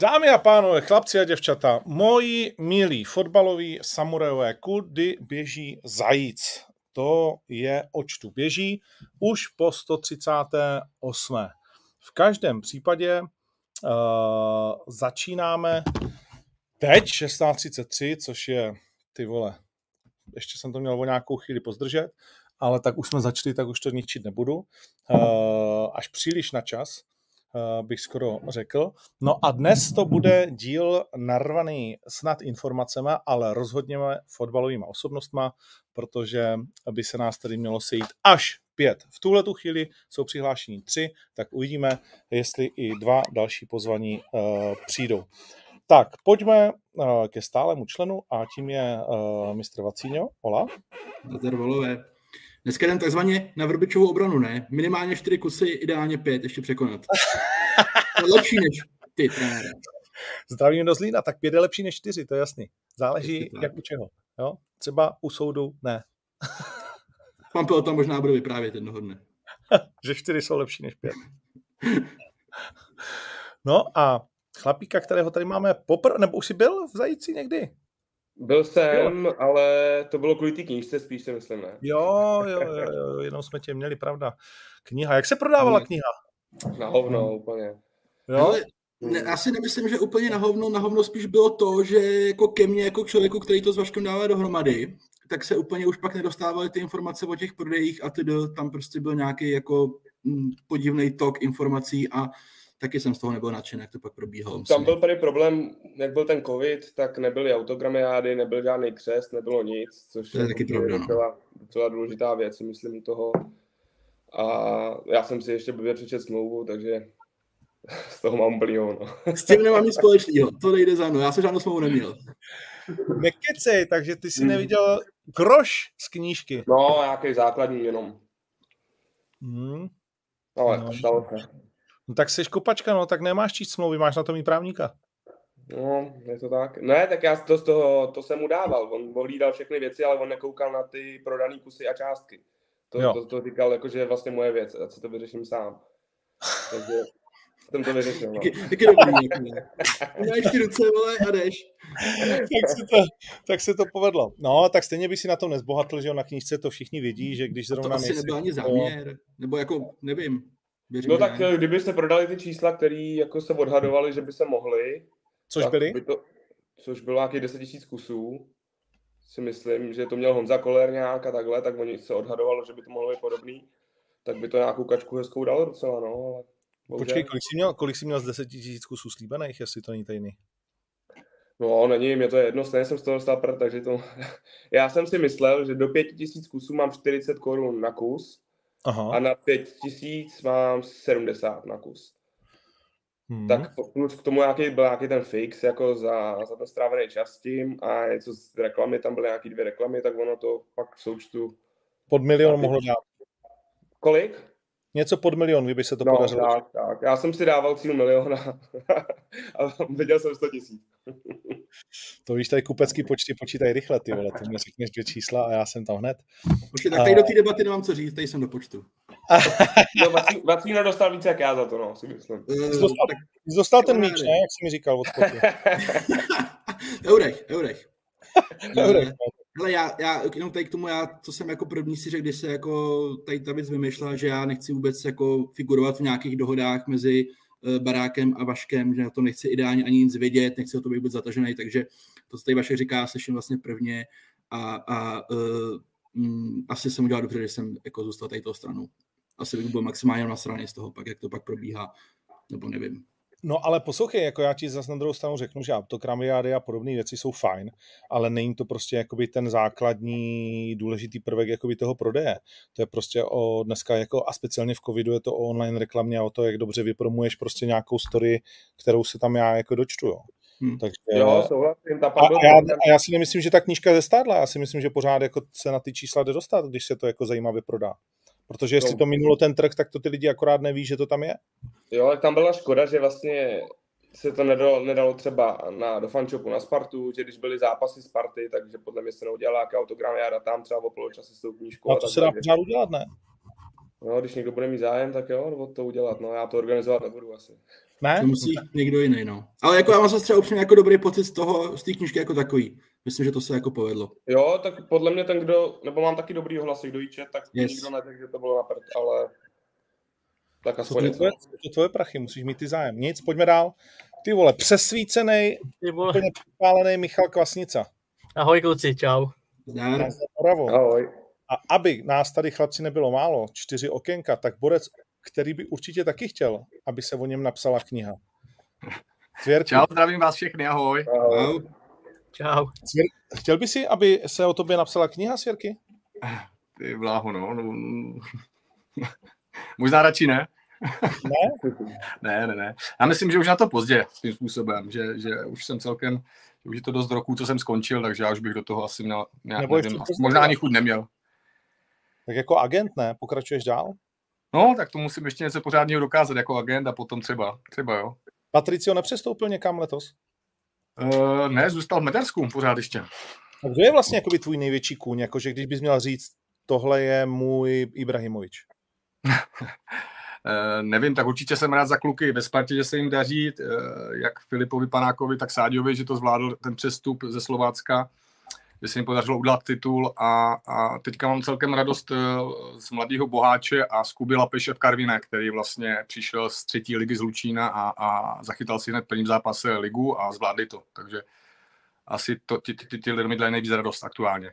Dámy a pánové, chlapci a děvčata, moji milí fotbaloví samurajové, kudy běží zajíc? To je očtu běží už po 138. V každém případě uh, začínáme teď 16.33, což je, ty vole, ještě jsem to měl o nějakou chvíli pozdržet, ale tak už jsme začali, tak už to ničit nebudu. Uh, až příliš na čas. Eh, bych skoro řekl. No a dnes to bude díl narvaný snad informacemi, ale rozhodně fotbalovými osobnostma, protože by se nás tady mělo sejít až pět. V tuhle tu chvíli jsou přihlášení tři, tak uvidíme, jestli i dva další pozvaní uh, přijdou. Tak, pojďme uh, ke stálemu členu a tím je uh, mistr Vacíňo. Nazdar, volové. Dneska jdem takzvaně na vrbičovou obranu, ne? Minimálně čtyři kusy, ideálně pět, ještě překonat. To je lepší než ty, trenére. Zdravím do Zlína, tak pět je lepší než čtyři, to je jasný. Záleží jak u čeho. Jo? Třeba u soudu ne. Pan o tom možná bude vyprávět jednoho dne. že čtyři jsou lepší než pět. no a chlapíka, kterého tady máme poprvé, nebo už jsi byl v Zajíci někdy? Byl jsem, jo. ale to bylo kvůli té knížce spíš si myslím, ne? Jo, jo, jo, jo, jenom jsme tě měli, pravda. Kniha, jak se prodávala kniha? Na hovno úplně. Jo? Ne, já si nemyslím, že úplně na hovno, na hovno spíš bylo to, že jako ke mně, jako člověku, který to s Vaškem dává dohromady, tak se úplně už pak nedostávaly ty informace o těch prodejích a tedy tam prostě byl nějaký jako mm, podivný tok informací a taky jsem z toho nebyl nadšen, jak to pak probíhalo. Tam byl tady problém, jak byl ten covid, tak nebyly autogramiády, nebyl žádný křest, nebylo nic, což to je, je taky pravda, no. docela, docela důležitá věc, myslím toho. A já jsem si ještě blbě přečet smlouvu, takže z toho mám úplný no. S tím nemám nic společného, to nejde za mnou, já jsem žádnou smlouvu neměl. Nekecej, takže ty jsi hmm. neviděl groš z knížky. No, nějaký základní jenom. Hmm. Ale no, stalo se. No tak jsi kopačka, no tak nemáš číst smlouvy, máš na to mít právníka. No, je to tak. Ne, tak já to, to, to jsem mu dával. On ohlídal všechny věci, ale on nekoukal na ty prodané kusy a částky. To, to, to, říkal, jako, že je vlastně moje věc, a co to vyřeším sám. Takže jsem to vyřešil. No. Taky dobrý. Máš ty ruce, vole, a jdeš. tak, se to, tak se to povedlo. No, tak stejně by si na to nezbohatl, že na knížce to všichni vidí, že když zrovna to asi nebyl ani záměr, nebo jako, nevím. Věřím, no tak ne. kdybyste prodali ty čísla, které jako se odhadovali, že by se mohly. Což byly? By to, což bylo nějakých 10 000 kusů. Si myslím, že to měl Honza Koller nějak a takhle, tak oni se odhadovalo, že by to mohlo být podobný. Tak by to nějakou kačku hezkou dalo docela, no. Ale Počkej, kolik jsi, měl, kolik jsi měl z 10 000 kusů slíbených, jestli to není tajný? No, není, mě to je jedno, stejně jsem z toho dostal prd, takže to... Já jsem si myslel, že do 5000 kusů mám 40 korun na kus, Aha. a na 5000 mám 70 na kus. Hmm. Tak plus k tomu nějaký, byl nějaký ten fix jako za, za ten strávený čas tím a něco z reklamy, tam byly nějaký dvě reklamy, tak ono to pak v součtu... Pod milion mohlo dát. Kolik? Něco pod milion, kdyby se to no, podařilo. Tak, tak. Já jsem si dával cíl miliona a viděl jsem 100 tisíc. to víš, tady kupecký počty počítají rychle, ty vole, ty mi řekneš dvě čísla a já jsem tam hned. Počkej, tak tady a... do té debaty nemám co říct, tady jsem do počtu. no, Vacína dostal více jak já za to, no, si myslím. Uh, jsi dostal, jsi dostal ten míč, ne, jak jsi mi říkal od Eurech, Eurech. Eurech. Ale já, já jenom tady k tomu, já, co jsem jako první si řekl, když se jako tady ta věc vymýšlela, že já nechci vůbec jako figurovat v nějakých dohodách mezi uh, Barákem a Vaškem, že na to nechci ideálně ani nic vědět, nechci o to být zatažený, takže to, co tady Vašek říká, slyším vlastně prvně a, a uh, asi jsem udělal dobře, že jsem jako zůstal tady toho stranu. Asi bych byl maximálně na straně z toho, pak jak to pak probíhá, nebo nevím. No ale poslouchej, jako já ti zase na druhou stranu řeknu, že autokramiády a podobné věci jsou fajn, ale není to prostě jakoby ten základní důležitý prvek jakoby toho prodeje. To je prostě o dneska jako a speciálně v covidu je to o online reklamě a o to, jak dobře vypromuješ prostě nějakou story, kterou se tam já jako dočtu, jo. Hmm. Takže, jo, souhlasím. Ta a, já, a já si nemyslím, že ta knížka zestádla, já si myslím, že pořád jako se na ty čísla jde dostat, když se to jako zajímavě prodá. Protože jestli no. to minulo ten trh, tak to ty lidi akorát neví, že to tam je. Jo, ale tam byla škoda, že vlastně se to nedalo, nedalo třeba na, do fančopu na Spartu, že když byly zápasy Sparty, takže podle mě se neudělala nějaké autogram, já tam třeba o poločase s tou knížkou. A to se dá pořád udělat, ne? No, když někdo bude mít zájem, tak jo, nebo to udělat. No, já to organizovat nebudu asi. Ne? To musí někdo jiný, no. Ale jako já mám zase třeba upřímně jako dobrý pocit z toho, z té knižky jako takový. Myslím, že to se jako povedlo. Jo, tak podle mě ten, kdo, nebo mám taky dobrý hlasy, kdo jí čet, tak yes. nikdo neřekl, že to bylo na prd, ale tak aspoň to, tvoje, to tvoje prachy, musíš mít ty zájem. Nic, pojďme dál. Ty vole, přesvícený, úplně připálený Michal Kvasnica. Ahoj kluci, čau. Zdar. Ahoj. A aby nás tady chlapci nebylo málo, čtyři okénka, tak borec, který by určitě taky chtěl, aby se o něm napsala kniha. Svěrky. Čau, zdravím vás všechny, ahoj. Ahoj. Čau. Chtěl by si, aby se o tobě napsala kniha, Svěrky? Ty bláho, no. no. Možná radši ne. Ne? ne, ne, ne. Já myslím, že už na to pozdě svým způsobem, že, že už jsem celkem, už je to dost roků, co jsem skončil, takže já už bych do toho asi měl, nějak, Nebo nevím, možná ani chuť neměl. Tak jako agent, ne? Pokračuješ dál? No, tak to musím ještě něco pořádného dokázat jako agent a potom třeba, třeba jo. Patricio nepřestoupil někam letos? Uh, ne, zůstal v Maďarsku pořád ještě. A kdo je vlastně jakoby tvůj největší kůň? Jakože když bys měl říct, tohle je můj Ibrahimovič. Uh, nevím, tak určitě jsem rád za kluky ve Spartě, že se jim daří, uh, jak Filipovi Panákovi, tak Sáďovi, že to zvládl ten přestup ze Slovácka že se jim podařilo udělat titul a, a teďka mám celkem radost eh, z mladého boháče a z Kuby Lapeše v Karviné, který vlastně přišel z třetí ligy z Lučína a, a zachytal si hned prvním zápase ligu a zvládli to. Takže asi to, ty, ty, ty lidé mi dělají nejvíc radost aktuálně.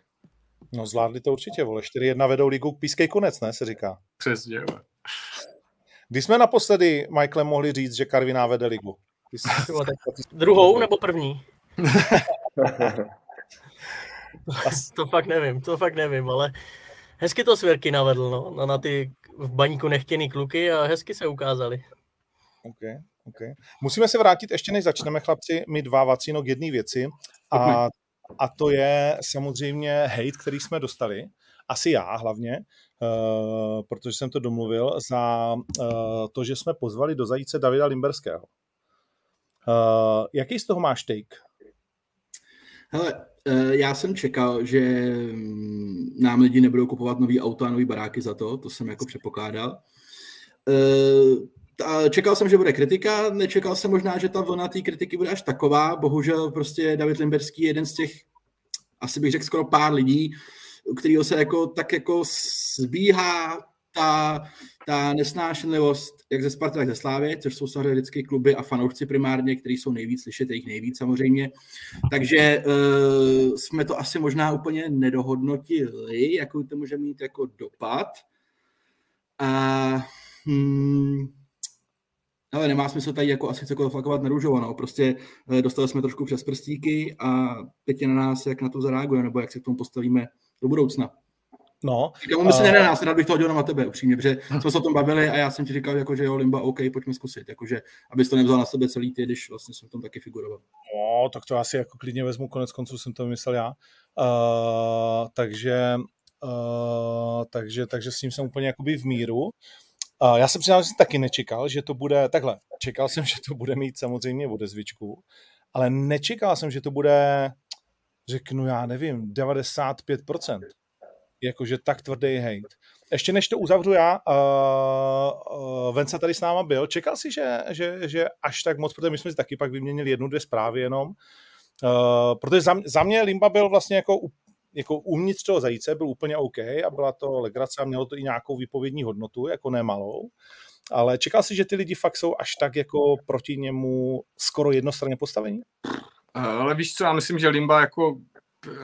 No zvládli to určitě, vole. 4-1 vedou ligu k pískej konec, ne, se říká. Přesně, jo. Kdy jsme naposledy, Michael, mohli říct, že Karviná vede ligu? Jsi... Druhou nebo první? to fakt nevím, to fakt nevím, ale hezky to svěrky navedl, no, na, na ty v baníku nechtěný kluky a hezky se ukázali. Okay, okay. Musíme se vrátit, ještě než začneme, chlapci, my dva vacíno k jedné věci a, a to je samozřejmě hate, který jsme dostali, asi já hlavně, uh, protože jsem to domluvil, za uh, to, že jsme pozvali do zajíce Davida Limberského. Uh, jaký z toho máš take? Hele, já jsem čekal, že mm, nám lidi nebudou kupovat nový auta a nový baráky za to, to jsem jako předpokládal. Eh, čekal jsem, že bude kritika, nečekal jsem možná, že ta vlna té kritiky bude až taková. Bohužel prostě David Limberský je jeden z těch, asi bych řekl skoro pár lidí, kterého se jako tak jako zbíhá ta, ta nesnášenlivost jak ze Sparty, tak ze Slávy, což jsou samozřejmě vždycky kluby a fanoušci primárně, kteří jsou nejvíc slyšet, jich nejvíc samozřejmě. Takže uh, jsme to asi možná úplně nedohodnotili, jakou to může mít jako dopad. A hmm, ale nemá smysl tady jako asi cokoliv flakovat na růžovo, no. Prostě uh, dostali jsme trošku přes prstíky a teď je na nás, jak na to zareaguje, nebo jak se k tomu postavíme do budoucna. No. Říkám, myslím, uh, ne na nás, rád bych to hodil na tebe, upřímně, protože jsme se o tom bavili a já jsem ti říkal, jako, že jo, Limba, OK, pojďme zkusit, jakože, abys to nevzal na sebe celý ty, když vlastně jsem v tom taky figuroval. No, tak to asi jako klidně vezmu, konec konců jsem to myslel já. Uh, takže, uh, takže, takže s tím jsem úplně jakoby v míru. Uh, já jsem přiznal, že jsem taky nečekal, že to bude, takhle, čekal jsem, že to bude mít samozřejmě odezvičku, ale nečekal jsem, že to bude, řeknu já nevím, 95% jakože tak tvrdý hate. Ještě než to uzavřu já, uh, uh, Vence tady s náma byl, čekal si, že, že, že až tak moc, protože my jsme si taky pak vyměnili jednu, dvě zprávy jenom, uh, protože za, za mě Limba byl vlastně jako, jako uvnitř toho zajíce, byl úplně OK a byla to legrace a mělo to i nějakou výpovědní hodnotu, jako nemalou. Ale čekal si, že ty lidi fakt jsou až tak jako proti němu skoro jednostranně postavení? Ale víš co, já myslím, že Limba jako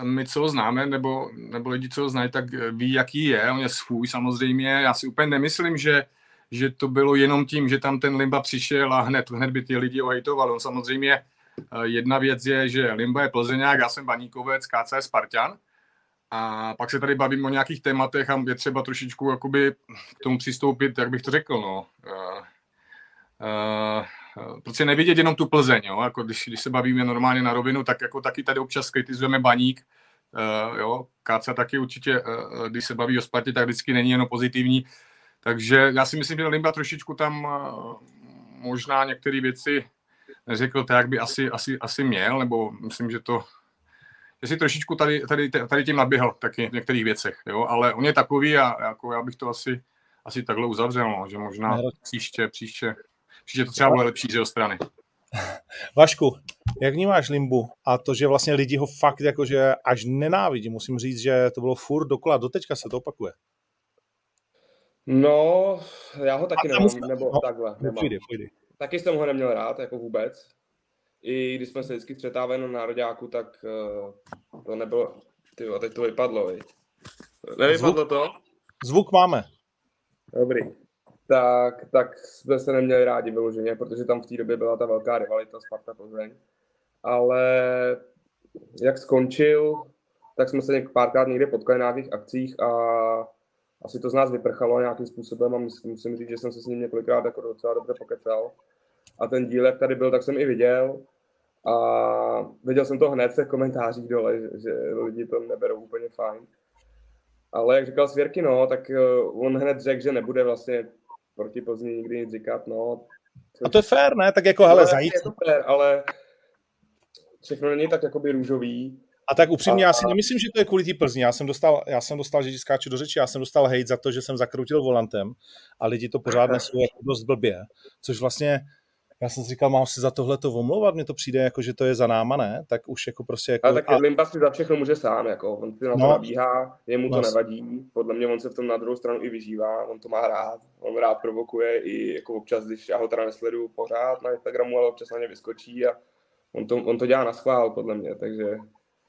my, co ho známe, nebo, nebo lidi, co ho znají, tak ví, jaký je. On je svůj samozřejmě. Já si úplně nemyslím, že, že to bylo jenom tím, že tam ten Limba přišel a hned, hned by ty lidi ohejtoval. On samozřejmě eh, jedna věc je, že Limba je Plzeňák, já jsem Baníkovec, KC Spartan. A pak se tady bavím o nějakých tématech a je třeba trošičku jakoby k tomu přistoupit, jak bych to řekl, no. Uh, uh, Eh, prostě nevidět jenom tu Plzeň, jo? Jako když, když se bavíme normálně na rovinu, tak jako taky tady občas kritizujeme baník, uh, jo, Káca taky určitě, uh, když se baví o Spartě, tak vždycky není jenom pozitivní, takže já si myslím, že Limba trošičku tam uh, možná některé věci neřekl tak, jak by asi, asi, asi měl, nebo myslím, že to že si trošičku tady, tady, tady tím nadběhl taky v některých věcech, jo? ale on je takový a jako já bych to asi asi takhle uzavřel, no, že možná příště, příště, příště to třeba bude lepší z jeho strany. Vašku, jak vnímáš Limbu a to, že vlastně lidi ho fakt jakože až nenávidí, musím říct, že to bylo furt dokola, doteďka se to opakuje. No, já ho taky nemám, nebo no, takhle. Nemám. Půjde, půjde. Taky jsem ho neměl rád, jako vůbec. I když jsme se vždycky střetávali na nároďáku, tak uh, to nebylo, ty teď to vypadlo, viď? Nevypadlo Zvuk? to? Zvuk máme. Dobrý. Tak, tak jsme se neměli rádi vyloženě, protože tam v té době byla ta velká rivalita Sparta Plzeň. Ale jak skončil, tak jsme se párkrát někde potkali na nějakých akcích a asi to z nás vyprchalo nějakým způsobem a musím, musím říct, že jsem se s ním několikrát jako docela dobře pokecal. A ten díl, jak tady byl, tak jsem i viděl. A viděl jsem to hned v těch komentářích dole, že, že lidi to neberou úplně fajn. Ale jak říkal Svěrky, no, tak eh, on hned řekl, že nebude vlastně proti Plzni nikdy nic říkat, no. A to je fér, ne? Tak jako, hele, zajít. Je to fér, ale všechno není tak jakoby růžový. A tak upřímně, a, já si nemyslím, že to je kvůli té Plzni. Já jsem dostal, já jsem dostal, že skáču do řeči, já jsem dostal hejt za to, že jsem zakrutil volantem a lidi to pořád nesou jako dost blbě, což vlastně já jsem si říkal, mám si za tohle to omlouvat, mně to přijde jako, že to je za náma, ne? Tak už jako prostě jako... Ale tak a... Limba si za všechno může sám, jako, on si na to no, nabíhá, jemu to no, nevadí, podle mě on se v tom na druhou stranu i vyžívá, on to má rád, on rád provokuje i jako občas, když já ho teda nesleduju pořád na Instagramu, ale občas na ně vyskočí a on to, on to dělá na schvál, podle mě, takže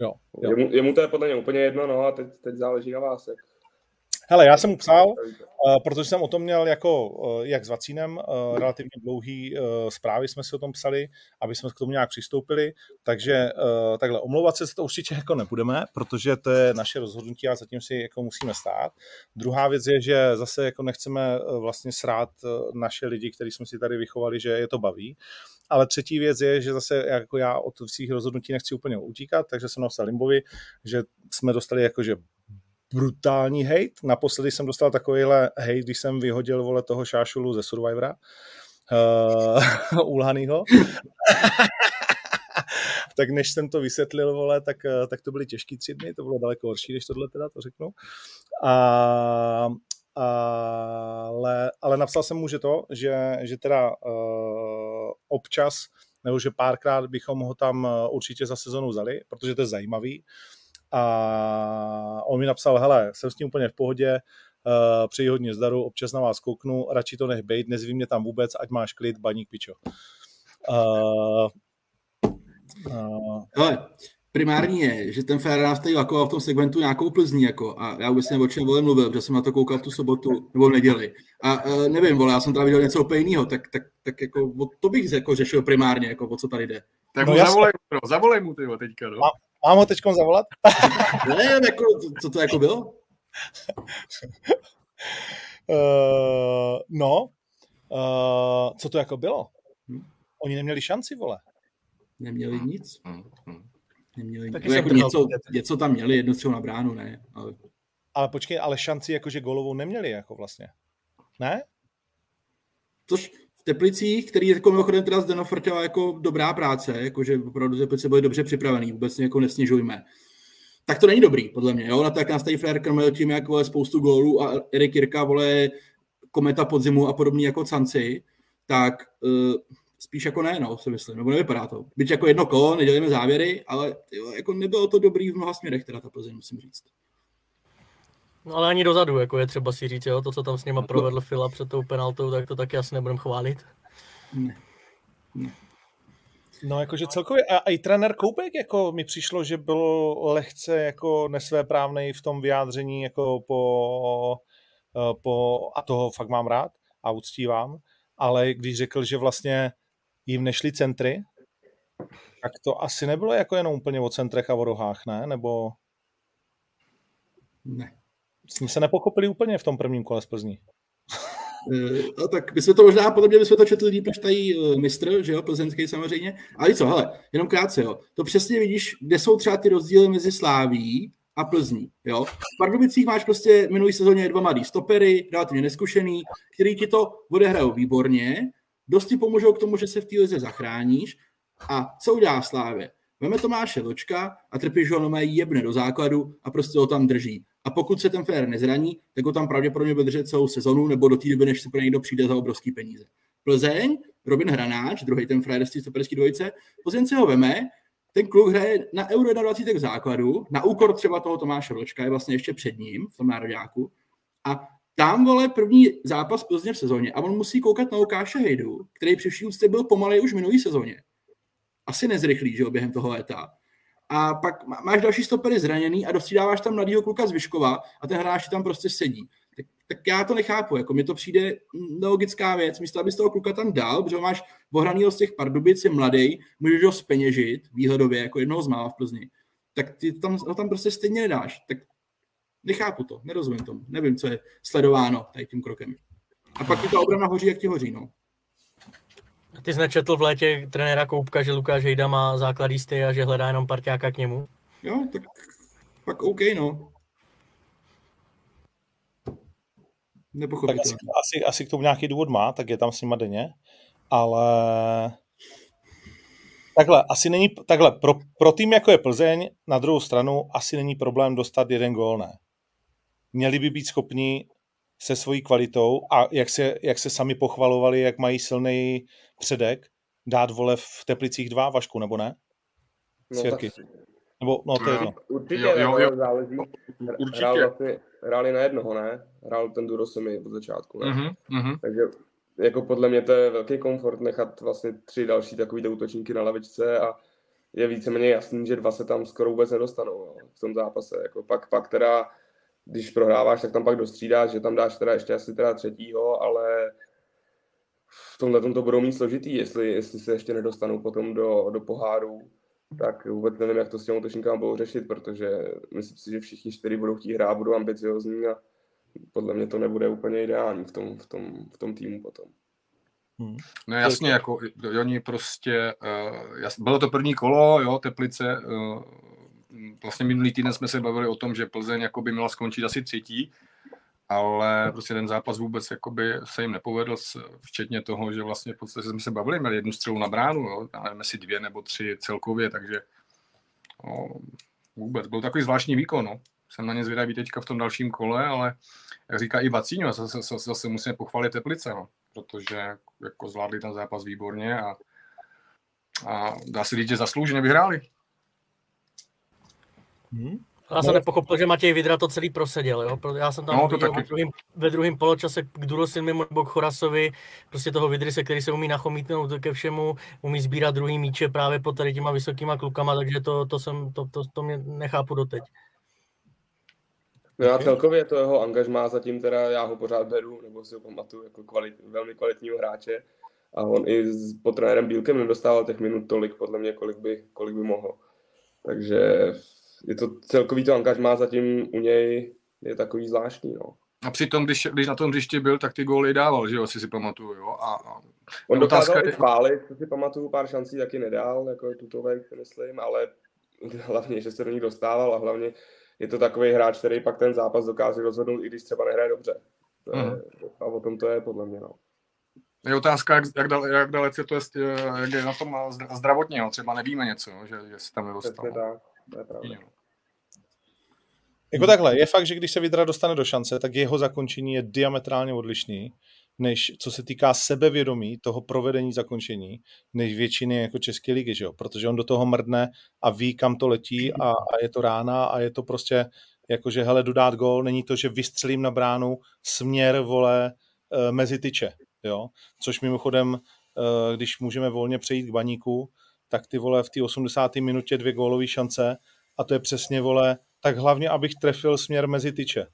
jo, jo. Jemu, jemu, to je podle mě úplně jedno, no a teď, teď záleží na vás, jak, Hele, já jsem mu psal, uh, protože jsem o tom měl jako, uh, jak s Vacínem, uh, relativně dlouhý zprávy jsme si o tom psali, aby jsme k tomu nějak přistoupili, takže takhle omlouvat se to určitě jako nebudeme, protože to je naše rozhodnutí a zatím si jako musíme stát. Druhá věc je, že zase jako nechceme vlastně srát naše lidi, kteří jsme si tady vychovali, že je to baví. Ale třetí věc je, že zase jako já od svých rozhodnutí nechci úplně utíkat, takže jsem napsal Limbovi, že jsme dostali jakože brutální hate. Naposledy jsem dostal takovýhle hate, když jsem vyhodil vole toho šášulu ze Survivora. Uh, Ulhanýho. tak než jsem to vysvětlil, vole, tak, eh, tak to byly těžký tři dny, to bylo daleko horší, než tohle teda, to řeknu. A, ale, ale napsal jsem mu, že to, že, že teda uh, občas, nebo že párkrát bychom ho tam určitě za sezonu vzali, protože to je zajímavý. A on mi napsal, hele, jsem s tím úplně v pohodě, uh, přeji hodně zdaru, občas na vás kouknu, radši to nech bejt, nezví mě tam vůbec, ať máš klid, baník pičo. Uh, uh, Ale primární je, že ten Ferrari nás tady v tom segmentu nějakou Plzní, jako, a já vůbec nevím, o čem vole mluvil, protože jsem na to koukal v tu sobotu nebo v neděli. A uh, nevím, vole, já jsem tady viděl něco úplně jiného, tak, tak, tak jako, to bych jako řešil primárně, jako, o co tady jde. Tak no, mu zavolej, no, zavolej mu ty teďka, no. Mám ho teď zavolat? ne, jako, co to jako bylo? uh, no, uh, co to jako bylo? Oni neměli šanci, vole. Neměli nic. Hm, hm. Neměli nic. Jako něco, něco tam měli, jedno třeba na bránu, ne. Ale... ale počkej, ale šanci jakože golovou neměli jako vlastně. Ne? Tož v Teplicích, který jako mimochodem teda Zdeno Frtěla jako dobrá práce, jakože opravdu Teplice byly dobře připravený, vůbec jako nesnižujme. Tak to není dobrý, podle mě. Jo? Na tak nás tady Frér krmil tím, jak vole, spoustu gólů a Erik Jirka vole kometa podzimu a podobný jako canci, tak uh, spíš jako ne, no, si myslím, nebo nevypadá to. Byť jako jedno kolo, nedělíme závěry, ale jo, jako nebylo to dobrý v mnoha směrech, teda ta Plzeň, musím říct. No ale ani dozadu, jako je třeba si říct, jo, to, co tam s nima no. provedl Fila před tou penaltou, tak to taky asi nebudem chválit. Ne. ne. No jakože celkově, a, a i trenér Koupek, jako mi přišlo, že byl lehce jako nesvéprávnej v tom vyjádření, jako po, eh, po, a toho fakt mám rád a uctívám, ale když řekl, že vlastně jim nešly centry, tak to asi nebylo jako jenom úplně o centrech a o rohách, ne? Nebo... Ne jsme se nepochopili úplně v tom prvním kole z Plzní. Eh, no, tak jsme to možná, podle mě bychom to četli líp než tady uh, mistr, že jo, plzeňský samozřejmě. Ale co, hele, jenom krátce, jo. To přesně vidíš, kde jsou třeba ty rozdíly mezi Sláví a Plzní, jo. V Pardubicích máš prostě minulý sezóně dva mladý stopery, relativně neskušený, který ti to odehrajou výborně, dosti pomůžou k tomu, že se v té lize zachráníš. A co udělá Slávě? Veme Tomáše Ločka a Trpiš ho jebne do základu a prostě ho tam drží A pokud se ten Fér nezraní, tak ho tam pravděpodobně bude držet celou sezonu nebo do té doby, než se pro někdo přijde za obrovský peníze. Plzeň, Robin Hranáč, druhý ten frajer z té dvojice, Plzeň si ho veme, ten kluk hraje na Euro 21 v základu, na úkor třeba toho Tomáše Vlčka, je vlastně ještě před ním v tom nároďáku. A tam, vole, první zápas Plzně v sezóně a on musí koukat na Lukáše Hejdu, který při vší byl pomalej už minulý sezóně. Asi nezrychlí, že jo, během toho léta. A pak máš další stopery zraněný a dostřídáváš tam mladýho kluka z Vyškova a ten hráč tam prostě sedí. Tak, tak já to nechápu, jako mi to přijde nelogická věc. Místo, abys toho kluka tam dal, protože máš ohranýho z těch Pardubic, je mladý, můžeš ho speněžit výhledově jako jednoho z mála v Plzni. Tak ty tam, ho tam prostě stejně nedáš. Tak nechápu to, nerozumím tomu. Nevím, co je sledováno tady tím krokem. A pak ti ta obrana hoří, jak ti hoří, no. Ty jsi nečetl v létě trenéra Koupka, že Lukáš Hejda má základisty a že hledá jenom parťáka k němu? Jo, tak pak OK, no. Tak asi, asi, asi k tomu nějaký důvod má, tak je tam s nima denně, ale takhle, asi není, takhle, pro, pro tým jako je Plzeň, na druhou stranu asi není problém dostat jeden gól, ne. Měli by být schopni se svojí kvalitou a jak se, jak se sami pochvalovali, jak mají silný předek, dát vole v Teplicích dva, Vašku, nebo ne? No, Svěrky. Tak... Nebo, no to je jedno. Určitě, jo, jo, jo. záleží. Určitě. Hrál vlastně, hráli na jednoho, ne? Hrál ten Durosemi od začátku, ne? Mm-hmm, mm-hmm. Takže jako podle mě to je velký komfort nechat vlastně tři další takový útočníky na lavičce a je víceméně jasný, že dva se tam skoro vůbec nedostanou no, v tom zápase. Jako pak, pak teda, když prohráváš, tak tam pak dostřídáš, že tam dáš teda ještě asi teda třetího, ale v tomhle to budou mít složitý, jestli, jestli se ještě nedostanou potom do, do poháru, tak vůbec nevím, jak to s těmi útočníkama budou řešit, protože myslím si, že všichni čtyři budou chtít hrát, budou ambiciozní a podle mě to nebude úplně ideální v tom, v tom, v tom týmu potom. Hmm. No jasně, jako oni prostě, uh, bylo to první kolo, jo, Teplice, uh, vlastně minulý týden jsme se bavili o tom, že Plzeň jako by měla skončit asi třetí, ale prostě ten zápas vůbec jakoby se jim nepovedl, včetně toho, že vlastně v podstatě jsme se bavili, měli jednu střelu na bránu, jo, nevím, jestli dvě nebo tři celkově, takže no, vůbec byl takový zvláštní výkon, no. Jsem na ně zvědavý teďka v tom dalším kole, ale jak říká i Vacíňo, zase, zase, zase musíme pochválit Teplice, no, protože jako zvládli ten zápas výborně a, a dá se říct, že zaslouženě vyhráli. Hmm. Já jsem no. nepochopil, že Matěj Vidra to celý proseděl. Jo? Já jsem tam no, viděl ve, druhým, ve druhém poločase k Durosilmimu nebo k Chorasovi, prostě toho Vidry, se který se umí nachomítnout ke všemu, umí sbírat druhý míče právě pod tady těma vysokýma klukama, takže to, to, jsem, to, to, to mě nechápu doteď. No já celkově to jeho angažmá zatím teda, já ho pořád beru, nebo si ho pamatuju jako kvalit, velmi kvalitního hráče. A on i s, pod trenérem Bílkem nedostával těch minut tolik, podle mě, kolik by, kolik by mohl. Takže je to celkový to angažmá zatím u něj je takový zvláštní, no. A přitom, když, když na tom hřišti byl, tak ty góly dával, že jo, si si pamatuju, jo. A, a On dokázal i chválit, co si pamatuju, pár šancí taky nedal, jako tutovek, myslím, ale hlavně, že se do ní dostával a hlavně je to takový hráč, který pak ten zápas dokáže rozhodnout, i když třeba nehraje dobře. To je, mm. A o tom to je, podle mě, no. Je otázka, jak, jak, dal, jak dalece to je, jak je na tom zdravotně, jo. třeba nevíme něco, že, že se tam nedostal. Přesně tak, to je pravda. Jako takhle, je fakt, že když se Vidra dostane do šance, tak jeho zakončení je diametrálně odlišný, než co se týká sebevědomí toho provedení zakončení, než většiny jako České ligy, že jo? protože on do toho mrdne a ví, kam to letí a, a je to rána a je to prostě jakože hele, jdu dát gol, není to, že vystřelím na bránu směr, vole, e, mezi tyče, jo? což mimochodem, e, když můžeme volně přejít k baníku, tak ty vole v té 80. minutě dvě gólové šance a to je přesně, vole, tak hlavně, abych trefil směr mezi tyče.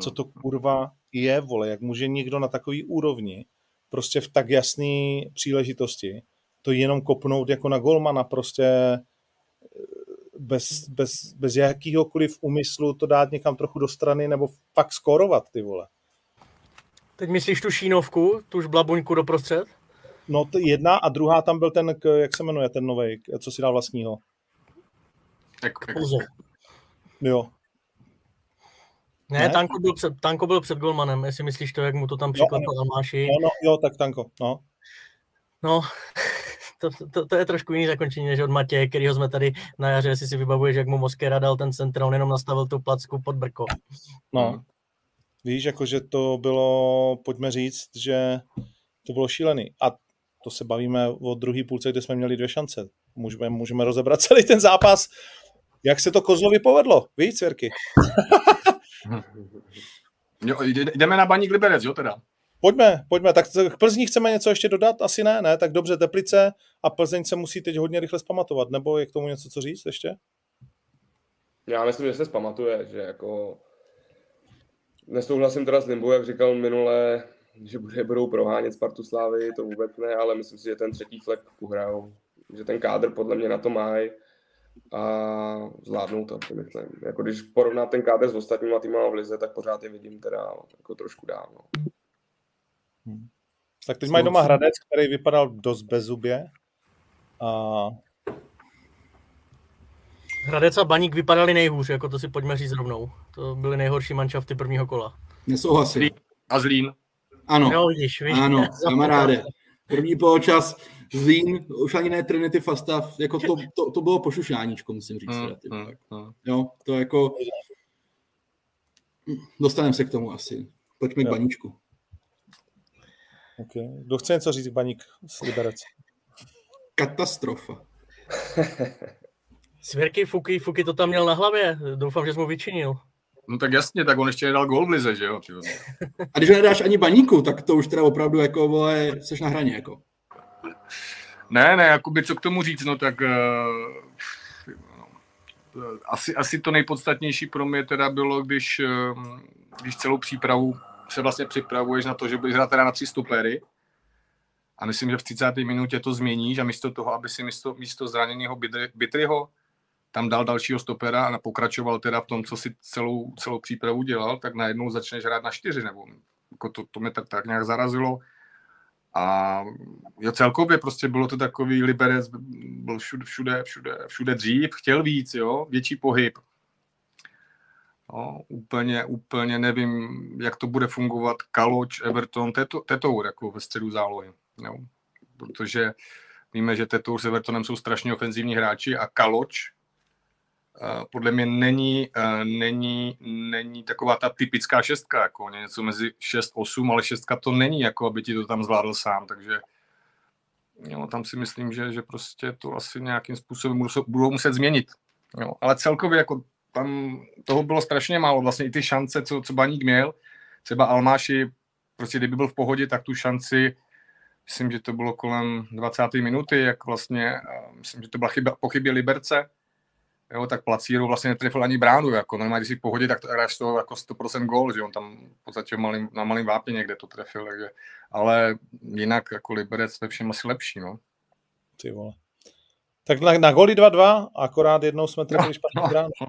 Co to kurva je, vole, jak může někdo na takový úrovni prostě v tak jasné příležitosti to jenom kopnout jako na golmana prostě eh, bez, bez, bez jakýhokoliv úmyslu to dát někam trochu do strany nebo fakt skorovat, ty vole. Teď myslíš tu šínovku, tu žblabuňku doprostřed? No to jedna a druhá tam byl ten, jak se jmenuje ten nový, co si dal vlastního? Tak, tak. Jo. Ne, ne? Tanko, byl před, Tanko byl před golmanem, jestli myslíš to, jak mu to tam přiklepl no, Almáši. No, no, jo, tak Tanko, no. No, to, to, to, je trošku jiný zakončení než od Matěje, kterýho jsme tady na jaře, jestli si vybavuješ, jak mu Moskera dal ten centr, on jenom nastavil tu placku pod brko. No, víš, jakože to bylo, pojďme říct, že to bylo šílený. A to se bavíme o druhé půlce, kde jsme měli dvě šance. Můžeme, můžeme rozebrat celý ten zápas. Jak se to Kozlovi povedlo, víš, Cvěrky? jo, jdeme na baník Liberec, jo teda? Pojďme, pojďme. Tak k Plzni chceme něco ještě dodat? Asi ne, ne? Tak dobře, Teplice a Plzeň se musí teď hodně rychle zpamatovat. Nebo je k tomu něco co říct ještě? Já myslím, že se zpamatuje, že jako nesouhlasím teda s Limbu, jak říkal minule, že bude, budou prohánět Spartu Slávy, to vůbec ne, ale myslím si, že ten třetí flek uhrajou. Že ten kádr podle mě na to mají a zvládnou to, myslím. Jako když porovnám ten kádr s ostatníma týmama v Lize, tak pořád je vidím teda jako trošku dávno. Hmm. Tak teď mají doma Hradec, který vypadal dost bezzubě. A... Hradec a Baník vypadali nejhůř, jako to si pojďme říct rovnou. To byly nejhorší manšafty prvního kola. Nesouhlasím. A Zlín. Ano, jo, vidíš, vidíš. ano, kamaráde. První poločas Zlín, už ani ne Trinity Fastav, jako to, to, to bylo pošušáníčko, musím říct. Mm, mm, mm. Jo, to jako... Dostaneme se k tomu asi. Pojďme jo. k baníčku. Okay. Kdo chce něco říct, Baník z Liberec? Katastrofa. Svěrky, Fuky, Fuky to tam měl na hlavě. Doufám, že jsi mu vyčinil. No tak jasně, tak on ještě nedal gol v lize, že jo? A když nedáš ani baníku, tak to už teda opravdu jako, vole, seš na hraně, jako. Ne, ne, jakoby co k tomu říct, no tak uh, no, asi, asi to nejpodstatnější pro mě teda bylo, když, uh, když celou přípravu se vlastně připravuješ na to, že budeš hrát teda na tři stopery a myslím, že v 30. minutě to změníš a místo toho, aby si místo, místo zraněného Bitryho tam dal dalšího stopera a pokračoval teda v tom, co si celou, celou přípravu dělal, tak najednou začneš hrát na čtyři, nebo jako to, to mě tak, tak nějak zarazilo. A jo, celkově prostě bylo to takový Liberec, byl všude, všude, všude, všude dřív, chtěl víc, jo, větší pohyb. No, úplně, úplně nevím, jak to bude fungovat Kaloč, Everton, Tetour jako ve středu zálohy. Jo. Protože víme, že Tetour s Evertonem jsou strašně ofenzivní hráči a Kaloč podle mě není, není, není taková ta typická šestka, jako něco mezi 6-8, ale šestka to není, jako aby ti to tam zvládl sám, takže jo, tam si myslím, že, že prostě to asi nějakým způsobem budou, budou muset změnit. Jo, ale celkově jako tam toho bylo strašně málo, vlastně i ty šance, co, co Baník měl, třeba Almáši, prostě kdyby byl v pohodě, tak tu šanci, myslím, že to bylo kolem 20. minuty, jak vlastně, myslím, že to byla chyba, pochybě Liberce, jo, tak Placíru vlastně netrefil ani bránu, jako normálně, když si v pohodě, tak to hráš to jako 100% gól, že on tam v podstatě malým, na malém vápě někde to trefil, takže, ale jinak jako Liberec ve všem asi lepší, no. Ty vole. Tak na, na goli 2-2, akorát jednou jsme trefili no, špatný no, bránu. No.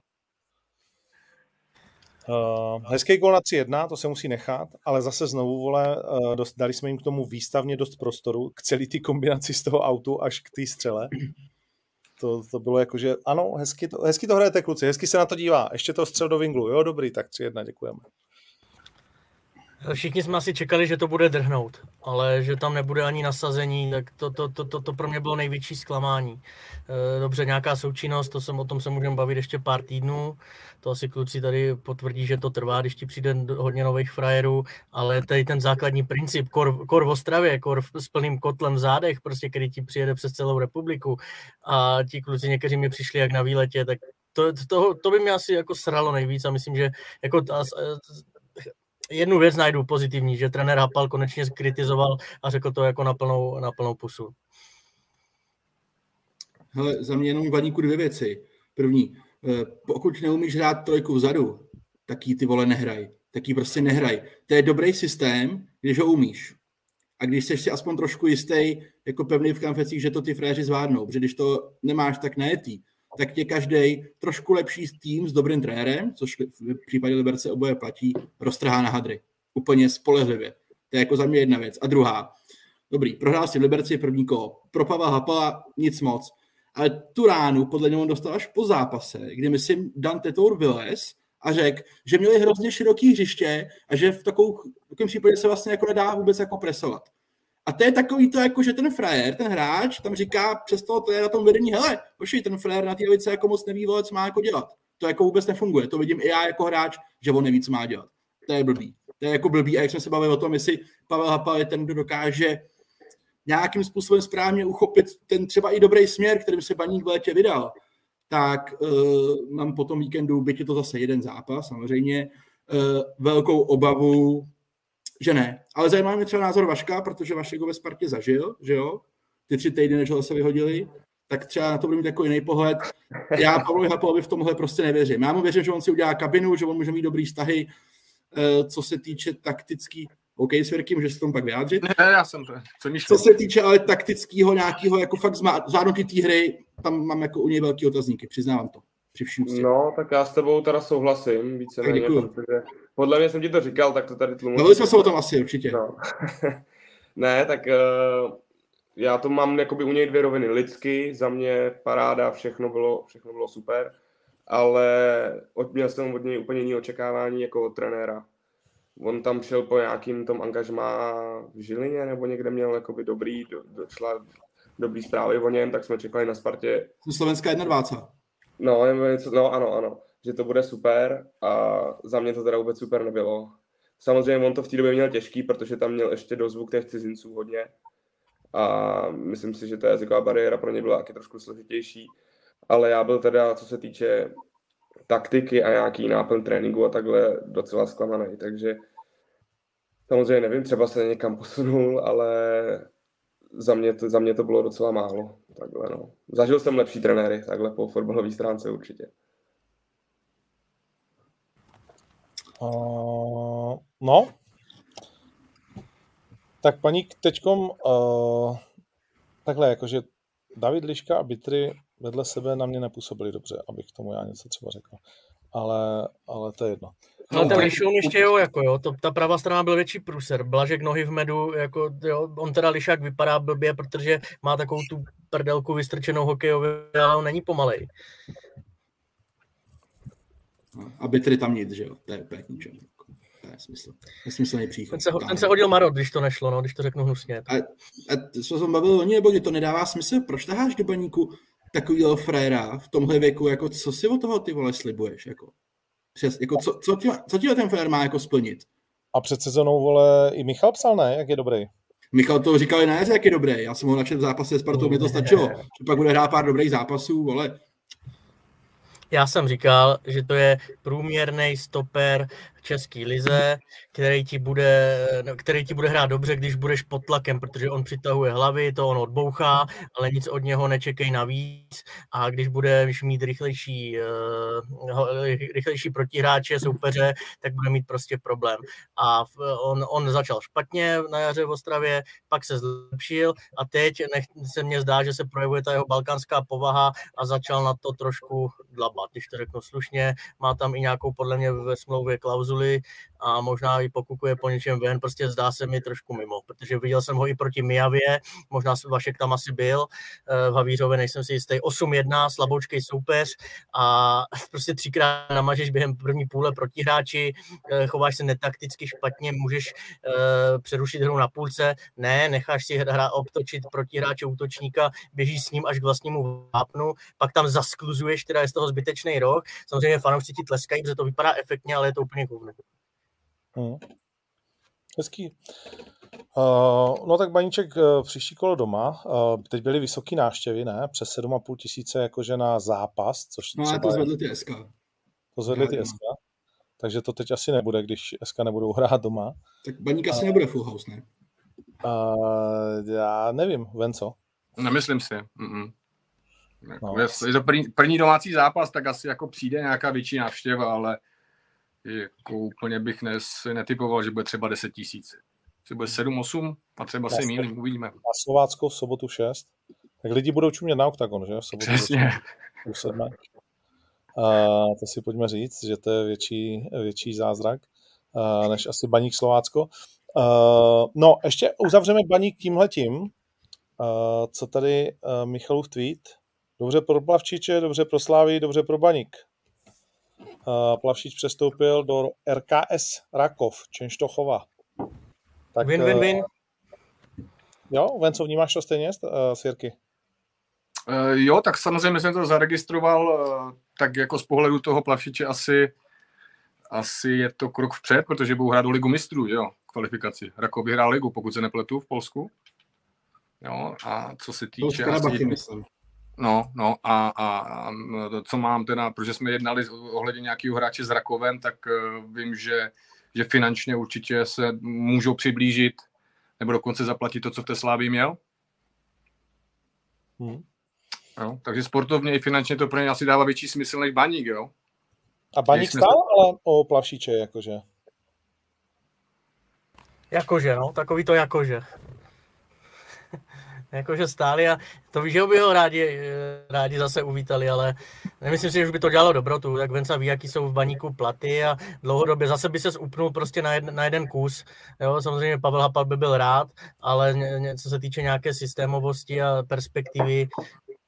Uh, hezký gol na 3-1, to se musí nechat, ale zase znovu, vole, uh, dost, dali jsme jim k tomu výstavně dost prostoru, k celý ty kombinaci z toho autu až k té střele to, to bylo jako, že ano, hezky to, hezky to hrajete kluci, hezky se na to dívá, ještě to střel do vinglu, jo, dobrý, tak tři jedna, děkujeme. Všichni jsme asi čekali, že to bude drhnout, ale že tam nebude ani nasazení, tak to, to, to, to, to pro mě bylo největší zklamání. Eh, dobře, nějaká součinnost, to jsem, o tom se můžeme bavit ještě pár týdnů, to asi kluci tady potvrdí, že to trvá, když ti přijde hodně nových frajerů, ale tady ten základní princip, kor, kor v Ostravě, kor s plným kotlem v zádech, prostě, který ti přijede přes celou republiku a ti kluci někteří mi přišli jak na výletě, tak to, to, to by mě asi jako sralo nejvíc a myslím, že jako ta, jednu věc najdu pozitivní, že trenér Hapal konečně kritizoval a řekl to jako na plnou, na plnou pusu. Hele, za mě jenom vaníku dvě věci. První, eh, pokud neumíš hrát trojku vzadu, tak jí ty vole nehraj. Tak jí prostě nehraj. To je dobrý systém, když ho umíš. A když jsi si aspoň trošku jistý, jako pevný v kamfecích, že to ty fréři zvládnou, protože když to nemáš tak nejetý, tak tě každý trošku lepší tým s dobrým trenérem, což v případě Liberce oboje platí, roztrhá na hadry. Úplně spolehlivě. To je jako za mě jedna věc. A druhá, dobrý, prohrál si v Liberci první kolo, propava Hapala, nic moc. Ale tu ránu podle něho dostal až po zápase, kdy myslím Dante Tour vylez a řekl, že měli hrozně široký hřiště a že v v takovém případě se vlastně jako nedá vůbec jako presovat. A to je takový to, jako, že ten frajer, ten hráč, tam říká přes toho to je na tom vedení, hele, pošli, ten frajer na té lavice jako moc neví, vole, co má jako dělat. To jako vůbec nefunguje. To vidím i já jako hráč, že on neví, co má dělat. To je blbý. To je jako blbý. A jak jsme se bavili o tom, jestli Pavel Hapal je ten, kdo dokáže nějakým způsobem správně uchopit ten třeba i dobrý směr, kterým se Baník v létě vydal, tak uh, mám po tom víkendu, byť je to zase jeden zápas, samozřejmě, uh, velkou obavu, že ne. Ale zajímá mě třeba názor Vaška, protože Vašek ho ve Spartě zažil, že jo? Ty tři týdny, než ho zase vyhodili, tak třeba na to budu mít jako jiný pohled. Já Pavlovi Hapalovi v tomhle prostě nevěřím. Já mu věřím, že on si udělá kabinu, že on může mít dobrý vztahy, uh, co se týče taktický, OK, s Verky, můžeš se tomu pak vyjádřit. Ne, já jsem to. Co, Co se týče ale taktického nějakého jako fakt zvládnutí té hry, tam mám jako u něj velký otazníky, přiznávám to. Při No, tak já s tebou teda souhlasím více tak protože podle mě jsem ti to říkal, tak to tady tlumím. Mluvili jsme se o tom asi, určitě. No. ne, tak uh, já to mám jakoby u něj dvě roviny. Lidsky, za mě paráda, všechno bylo, všechno bylo super, ale měl jsem od něj úplně jiné očekávání jako od trenéra on tam šel po nějakým tom angažmá v Žilině, nebo někde měl jakoby dobrý, do, došla dobrý zprávy o něm, tak jsme čekali na Spartě. Slovenská 21. No, no, ano, ano, že to bude super a za mě to teda vůbec super nebylo. Samozřejmě on to v té době měl těžký, protože tam měl ještě dozvuk těch cizinců hodně a myslím si, že ta jazyková bariéra pro ně byla taky trošku složitější, ale já byl teda, co se týče taktiky a nějaký náplň tréninku a takhle docela zklamaný. Takže samozřejmě nevím, třeba se někam posunul, ale za mě, to, za mě to bylo docela málo. Takhle, no. Zažil jsem lepší trenéry, takhle po fotbalové stránce určitě. Uh, no, tak paní teďkom uh, takhle, jakože David Liška a Bitry vedle sebe na mě nepůsobili dobře, abych tomu já něco třeba řekl. Ale, ale to je jedno. No, no ten Lišoun ještě jo, jako jo, to, ta pravá strana byl větší průser. Blažek nohy v medu, jako jo, on teda Lišák vypadá blbě, protože má takovou tu prdelku vystrčenou hokejově, ale on není pomalej. A Bitry tam nic, že jo, to je úplně k ničemu nesmysl. Nesmyslný příchod. Ten se, ten se hodil marot, když to nešlo, no, když to řeknu hnusně. A, a co jsem bavil o ní, nebo to nedává smysl? Proč taháš do baníku takovýho fréra v tomhle věku, jako co si od toho ty vole slibuješ, jako? Přes, jako co, co, ti, co ti ten frér má jako splnit? A před sezónou, vole, i Michal psal, ne? Jak je dobrý? Michal to říkal i na jaře, jak je dobrý. Já jsem ho načet v zápase s Spartou, mi to stačilo. Že pak bude hrát pár dobrých zápasů, vole. Já jsem říkal, že to je průměrný stoper české lize, který ti, bude, no, který ti bude hrát dobře, když budeš pod tlakem, protože on přitahuje hlavy, to on odbouchá, ale nic od něho nečekej navíc a když budeš mít rychlejší, uh, rychlejší protihráče, soupeře, tak bude mít prostě problém. A on, on začal špatně na jaře v Ostravě, pak se zlepšil a teď nech, se mně zdá, že se projevuje ta jeho balkánská povaha a začal na to trošku dlabat, když to řeknu slušně. Má tam i nějakou podle mě ve smlouvě klauzulu, usually a možná i pokukuje po něčem ven, prostě zdá se mi trošku mimo, protože viděl jsem ho i proti Mijavě, možná Vašek tam asi byl, eh, v Havířově nejsem si jistý, 8-1, slaboučkej soupeř a prostě třikrát namažeš během první půle proti hráči, eh, chováš se netakticky špatně, můžeš uh, přerušit hru na půlce, ne, necháš si hra obtočit proti hráče útočníka, běžíš s ním až k vlastnímu vápnu, pak tam zaskluzuješ, teda je z toho zbytečný rok, samozřejmě fanoušci ti tleskají, protože to vypadá efektně, ale je to úplně kovné. Hmm. Hezký. Uh, no tak Baníček uh, příští kolo doma. Uh, teď byly vysoké návštěvy, ne? Přes 7,5 tisíce jakože na zápas, což No a to zvedly ty SK. To zvedly ty SK. Takže to teď asi nebude, když SK nebudou hrát doma. Tak Baník asi uh, nebude full house, ne? Uh, já nevím, ven co? Nemyslím si. Mm-mm. No. Je to první, první domácí zápas, tak asi jako přijde nějaká větší návštěva, ale jako úplně bych nes, netypoval, že bude třeba 10 tisíc. Že bude 7, 8 a třeba se mýlím, uvidíme. A Slovácko v sobotu 6. Tak lidi budou čumět na oktagon, že? V sobotu Přesně. A to si pojďme říct, že to je větší, větší zázrak než asi baník Slovácko. No, ještě uzavřeme baník tímhletím, co tady Michalův tweet. Dobře pro Plavčiče, dobře pro Slávy, dobře pro baník. Plavšič přestoupil do RKS Rakov, Čenštochová. Tak, win, win, win. Jo, Venco, vnímáš to stejně uh, s Jirky? Uh, jo, tak samozřejmě jsem to zaregistroval, tak jako z pohledu toho plavšiče asi, asi je to krok vpřed, protože budou hrát do ligu mistrů, jo, kvalifikaci. Rakov vyhrál ligu, pokud se nepletu v Polsku. Jo, a co se týče... asi. No, no a, a, a co mám teda, protože jsme jednali ohledně nějakého hráče s Rakovem, tak uh, vím, že, že finančně určitě se můžou přiblížit nebo dokonce zaplatit to, co v té Slávii měl. Hmm. Jo, takže sportovně i finančně to pro ně asi dává větší smysl než baník, jo? A baník stál ale o plavšiče, jakože? Jakože, no, takový to jakože jakože stáli a to víš, že by ho rádi, rádi zase uvítali, ale nemyslím si, že už by to dělalo dobrotu, tak Venca ví, jaký jsou v baníku platy a dlouhodobě zase by se upnul prostě na, jed, na jeden kus. Jo, samozřejmě Pavel Hapal by byl rád, ale co se týče nějaké systémovosti a perspektivy,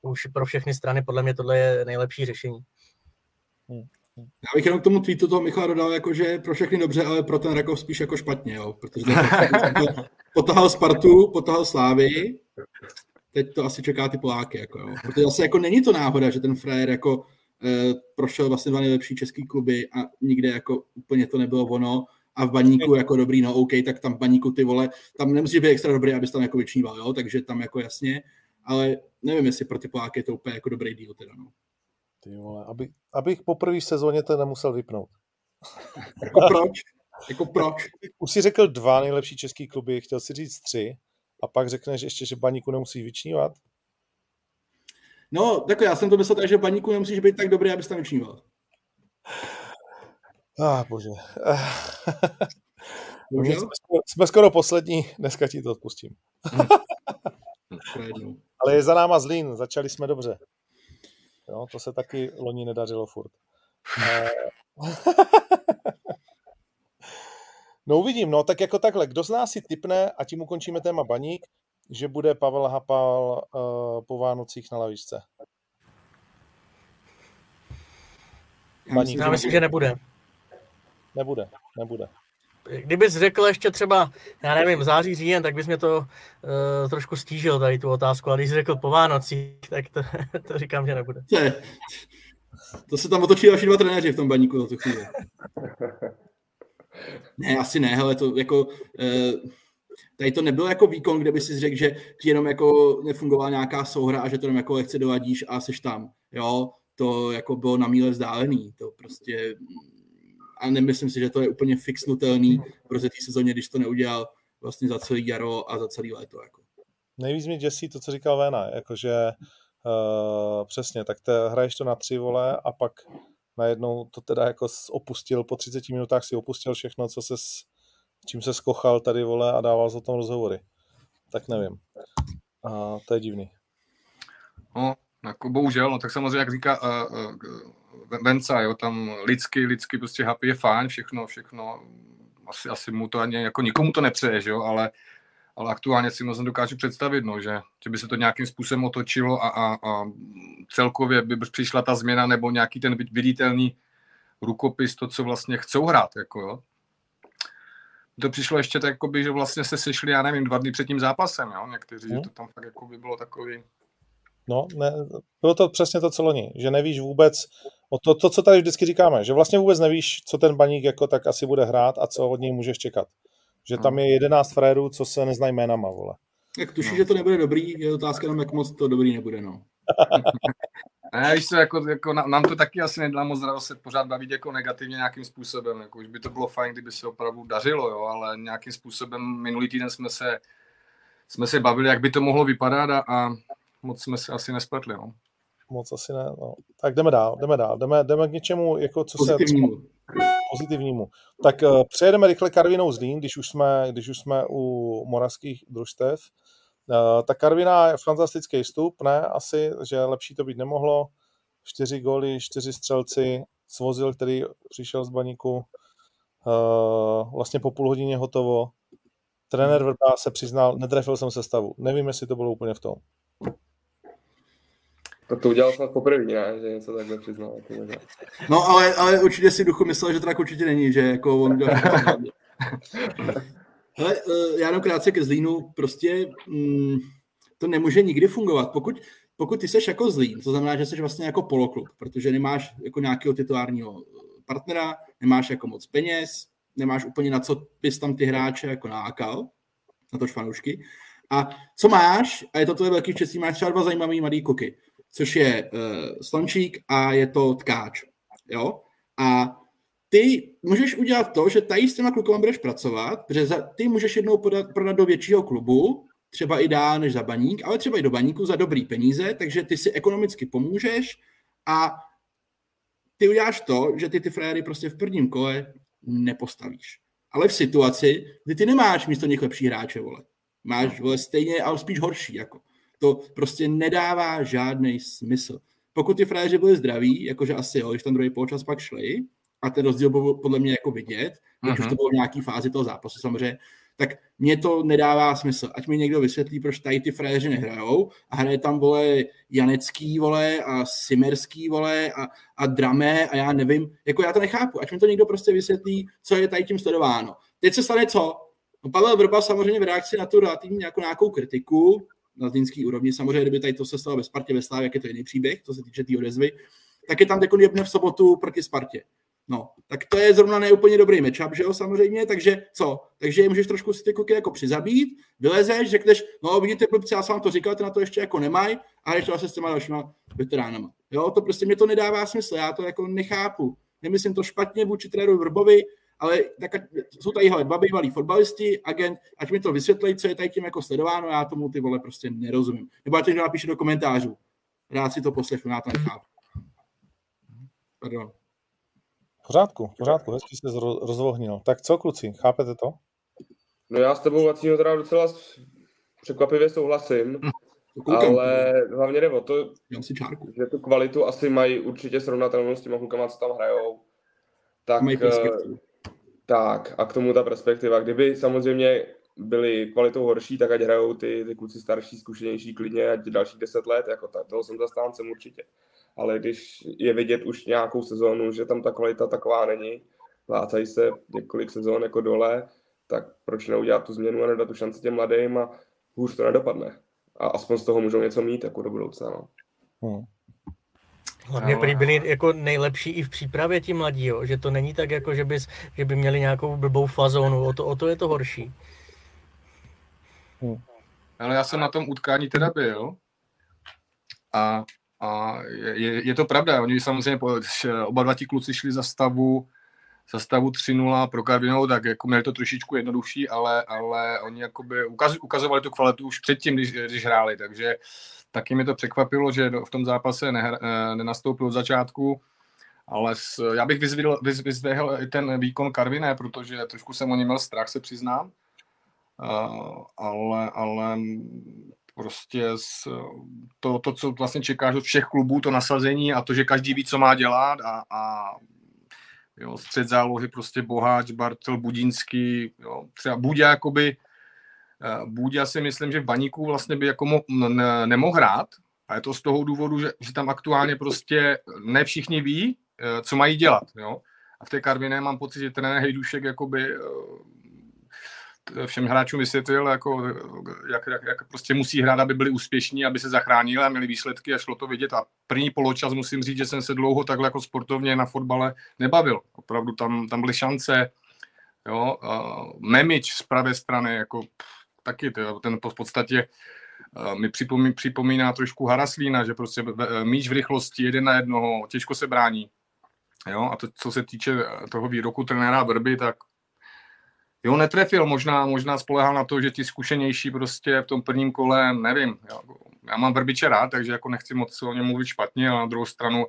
už pro všechny strany podle mě tohle je nejlepší řešení. Hmm. Já bych jenom k tomu tweetu toho Michala dodal, jako, že pro všechny dobře, ale pro ten Rakov spíš jako špatně, jo, protože potahal Spartu, potahal Slávy, teď to asi čeká ty Poláky, jako, jo. protože zase jako není to náhoda, že ten frajer jako e, prošel vlastně dva nejlepší český kluby a nikde jako úplně to nebylo ono a v baníku jako dobrý, no OK, tak tam v baníku ty vole, tam nemusí být extra dobrý, abys tam jako vyčníval, jo, takže tam jako jasně, ale nevím, jestli pro ty Poláky je to úplně jako dobrý díl teda, no. Ty vole, aby, abych po první sezóně to nemusel vypnout. Jako proč? Jako proč? Už si řekl dva nejlepší český kluby, chtěl si říct tři a pak řekneš ještě, že baníku nemusí vyčnívat? No, tak já jsem to myslel tak, že baníku nemusíš být tak dobrý, abys tam vyčníval. Ah, bože. jsme, skoro, jsme skoro poslední, dneska ti to odpustím. Ale je za náma Zlín, začali jsme dobře. Jo, to se taky loni nedařilo furt. No uvidím, no tak jako takhle, kdo z nás si typne, a tím ukončíme téma baník, že bude Pavel Hapal uh, po Vánocích na lavičce? Baník. Já myslím, že nebude. Nebude, nebude. Kdybys řekl ještě třeba, já nevím, září, říjen, tak bys mě to uh, trošku stížil tady tu otázku, ale když jsi řekl po Vánocích, tak to, to říkám, že nebude. Ne. To se tam otočí další dva trenéři v tom baníku za tu chvíli. Ne, asi ne, ale to jako... Uh, tady to nebyl jako výkon, kde by si řekl, že ti jenom jako nefungovala nějaká souhra a že to jenom jako lehce doladíš a seš tam. Jo, to jako bylo na míle vzdálený. To prostě a nemyslím si, že to je úplně fixnutelný v té sezóně, když to neudělal vlastně za celý jaro a za celý léto. Jako. Nejvíc mě děsí to, co říkal Vena, jakože uh, přesně, tak te, hraješ to na tři vole a pak najednou to teda jako opustil, po 30 minutách si opustil všechno, co se s, čím se skochal tady vole a dával za tom rozhovory. Tak nevím. A to je divný. No, jako bohužel, no tak samozřejmě, jak říká uh, uh, Venca, jo, tam lidsky, lidsky prostě happy je fajn, všechno, všechno, asi, asi mu to ani, jako nikomu to nepřeje, že jo, ale, ale aktuálně si moc dokážu představit, no, že, že by se to nějakým způsobem otočilo a, a, a celkově by přišla ta změna nebo nějaký ten viditelný rukopis, to, co vlastně chcou hrát, jako jo. To přišlo ještě tak, jakoby, že vlastně se sešli, já nevím, dva dny před tím zápasem, jo, někteří, hmm. že to tam fakt jako by bylo takový, No, ne, bylo to přesně to, co loni, že nevíš vůbec, o to, to, co tady vždycky říkáme, že vlastně vůbec nevíš, co ten baník jako tak asi bude hrát a co od něj můžeš čekat. Že tam je jedenáct frérů, co se neznají jménama, vole. Jak tuší, no. že to nebude dobrý, je otázka jenom, jak moc to dobrý nebude, no. A víš co, jako, jako nám to taky asi nedá moc radost se pořád bavit jako negativně nějakým způsobem. Jako, už by to bylo fajn, kdyby se opravdu dařilo, jo, ale nějakým způsobem minulý týden jsme se, jsme se bavili, jak by to mohlo vypadat a, a moc jsme se asi nespletli. No. Moc asi ne. No. Tak jdeme dál, jdeme dál. Jdeme, jdeme k něčemu, jako co pozitivnímu. se... Pozitivnímu. Tak uh, přejedeme rychle Karvinou Zlín, když už jsme, když už jsme u moravských družstev. Uh, ta Karvina je fantastický vstup, ne? Asi, že lepší to být nemohlo. Čtyři góly, čtyři střelci, Svozil, který přišel z baníku, uh, vlastně po půl hodině hotovo. Trenér Vrba se přiznal, netrefil jsem se stavu. Nevím, jestli to bylo úplně v tom. Tak to udělal snad poprvé, ne? Že něco takhle přiznal. No, ale, ale určitě si duchu myslel, že to tak určitě není, že jako on udělal Hele, eh, já jenom krátce ke Zlínu, prostě mm, to nemůže nikdy fungovat. Pokud, pokud ty seš jako Zlín, to znamená, že jsi vlastně jako poloklub, protože nemáš jako nějakého titulárního partnera, nemáš jako moc peněz, nemáš úplně na co bys tam ty hráče jako nákal, na to fanoušky. A co máš, a je to tvoje velký štěstí, máš třeba dva zajímavý mladý koky, což je uh, Slončík a je to Tkáč. Jo? A ty můžeš udělat to, že tady s těma klukama budeš pracovat, protože za, ty můžeš jednou podat, prodat do většího klubu, třeba i dál než za baník, ale třeba i do baníku za dobrý peníze, takže ty si ekonomicky pomůžeš a ty uděláš to, že ty ty frajery prostě v prvním kole nepostavíš. Ale v situaci, kdy ty nemáš místo nich lepší hráče, vole. Máš, vole, stejně, ale spíš horší, jako. To prostě nedává žádný smysl. Pokud ty frajeři byli zdraví, jakože asi jo, když ten druhý poločas pak šli, a ten rozdíl byl podle mě jako vidět, uh-huh. už to bylo v nějaký fázi toho zápasu samozřejmě, tak mně to nedává smysl. Ať mi někdo vysvětlí, proč tady ty frajeři nehrajou a hraje tam, vole, Janecký, vole, a Simerský, vole, a, a Dramé a já nevím, jako já to nechápu. Ať mi to někdo prostě vysvětlí, co je tady tím sledováno. Teď se stane co? No Pavel Vrba samozřejmě v reakci na tu relativní nějakou, nějakou kritiku, na zlínský úrovni, samozřejmě, kdyby tady to se stalo ve Spartě, ve Slávě, jak je to jiný příběh, to se týče té tý odezvy, tak je tam teď jebne v sobotu proti Spartě. No, tak to je zrovna neúplně dobrý matchup, že jo, samozřejmě, takže co? Takže je můžeš trošku si ty kuky jako přizabít, vylezeš, řekneš, no vidíte, klubci, já jsem vám to říkal, ty na to ještě jako nemají, a jdeš to se s těma dalšíma veteránama. Jo, to prostě mě to nedává smysl, já to jako nechápu. Nemyslím to špatně vůči trenéru Vrbovi, ale tak, jsou tady hele, dva bývalí fotbalisti, agent, ať mi to vysvětlí, co je tady tím jako sledováno, já tomu ty vole prostě nerozumím. Nebo ať to napíše do komentářů. Rád si to poslechnu, já to nechápu. Pardon pořádku, pořádku, hezky se rozvohnil. Tak co, kluci, chápete to? No já s tebou, Vacíno, teda docela překvapivě souhlasím, ale hlavně jde o to, že tu kvalitu asi mají určitě srovnatelnou s těma klukama, co tam hrajou. Tak, uh, tak, a k tomu ta perspektiva. Kdyby samozřejmě byli kvalitou horší, tak ať hrajou ty, ty kluci starší, zkušenější klidně, ať dalších deset let, jako tak, toho jsem zastáncem určitě ale když je vidět už nějakou sezónu, že tam ta kvalita taková není, vlácají se několik sezón jako dole, tak proč neudělat tu změnu a nedat tu šanci těm mladým a hůř to nedopadne. A aspoň z toho můžou něco mít jako do budoucna. No. Hmm. Hlavně prý byli jako nejlepší i v přípravě ti mladí, jo? že to není tak, jako že, bys, že by měli nějakou blbou fazónu, o to, o to je to horší. Hmm. Ale já jsem na tom utkání teda byl a a je, je to pravda, oni samozřejmě oba dva ti kluci šli za stavu, za stavu 3-0 pro Karvinou, tak jako měli to trošičku jednodušší, ale, ale oni jakoby ukaz, ukazovali tu kvalitu už předtím, když, když hráli, takže taky mi to překvapilo, že v tom zápase ne, nenastoupil od začátku, ale s, já bych vyzvihl, vyz, vyzvihl i ten výkon Karviné, protože trošku jsem o něm měl strach, se přiznám, uh, ale, ale prostě z, to, to, co vlastně čekáš od všech klubů, to nasazení a to, že každý ví, co má dělat a, a jo, střed zálohy prostě Boháč, Bartel, Budínský, jo, třeba Budě jakoby, eh, Budě si myslím, že v Baníku vlastně by jako mo, ne, nemohl hrát a je to z toho důvodu, že, že tam aktuálně prostě ne všichni ví, eh, co mají dělat, jo. A v té Karviné mám pocit, že trenér Hejdušek jakoby eh, všem hráčům vysvětlil, jako, jak, jak, jak, prostě musí hrát, aby byli úspěšní, aby se zachránili a měli výsledky a šlo to vidět. A první poločas musím říct, že jsem se dlouho takhle jako sportovně na fotbale nebavil. Opravdu tam, tam byly šance. Jo, Memič z pravé strany, jako pff, taky ten v podstatě uh, mi připomíná, připomíná trošku Haraslína, že prostě míč v rychlosti, jeden na jednoho, těžko se brání. Jo, a to, co se týče toho výroku trenéra Vrby, tak Jo, netrefil, možná, možná spolehal na to, že ti zkušenější prostě v tom prvním kole, nevím, já, já mám Vrbiče rád, takže jako nechci moc o něm mluvit špatně, ale na druhou stranu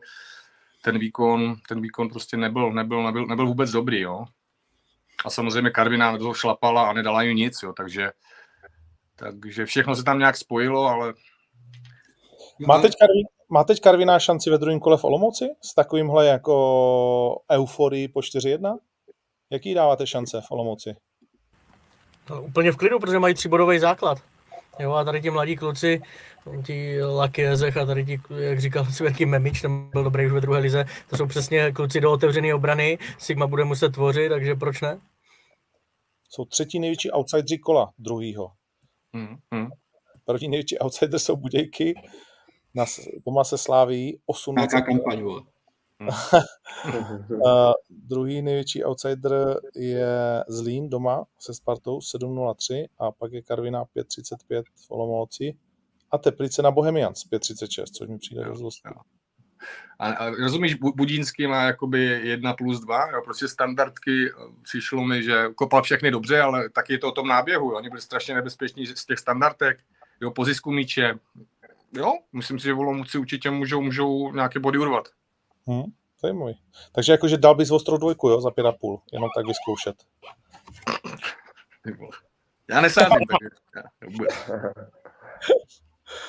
ten výkon, ten výkon prostě nebyl, nebyl, nebyl, nebyl vůbec dobrý, jo. A samozřejmě Karvina to šlapala a nedala jim nic, jo, takže, takže všechno se tam nějak spojilo, ale... Má teď, Karvin, má teď Karviná šanci ve druhém kole v Olomouci s takovýmhle jako euforii po 4-1? Jaký dáváte šance v Olomouci? No, úplně v klidu, protože mají tříbodový základ. Jo, a tady ti mladí kluci, ti Lakiezech a tady ti, jak říkal Svěrky Memič, ten byl dobrý už ve druhé lize, to jsou přesně kluci do otevřené obrany, Sigma bude muset tvořit, takže proč ne? jsou třetí největší outsideri kola druhýho. Hmm, hmm. První největší outsider jsou Budějky, na, doma se sláví 8 Nějaká kampaň, vole. uh, druhý největší outsider je Zlín doma se Spartou 7.03 a pak je Karviná 5.35 v Olomouci a Teplice na Bohemians 5.36, což mi přijde dost a, a rozumíš, Budínský má jakoby jedna plus dva, jo, prostě standardky, přišlo mi, že kopal všechny dobře, ale taky je to o tom náběhu, jo. oni byli strašně nebezpeční z těch standardek, jo, po zisku míče, jo, myslím si, že Volomouci určitě můžou, můžou nějaké body urvat. Hmm, zajímavý. Takže jakože dal bys ostrou dvojku, jo, za pět a půl, jenom tak vyzkoušet. Já nesázím, takže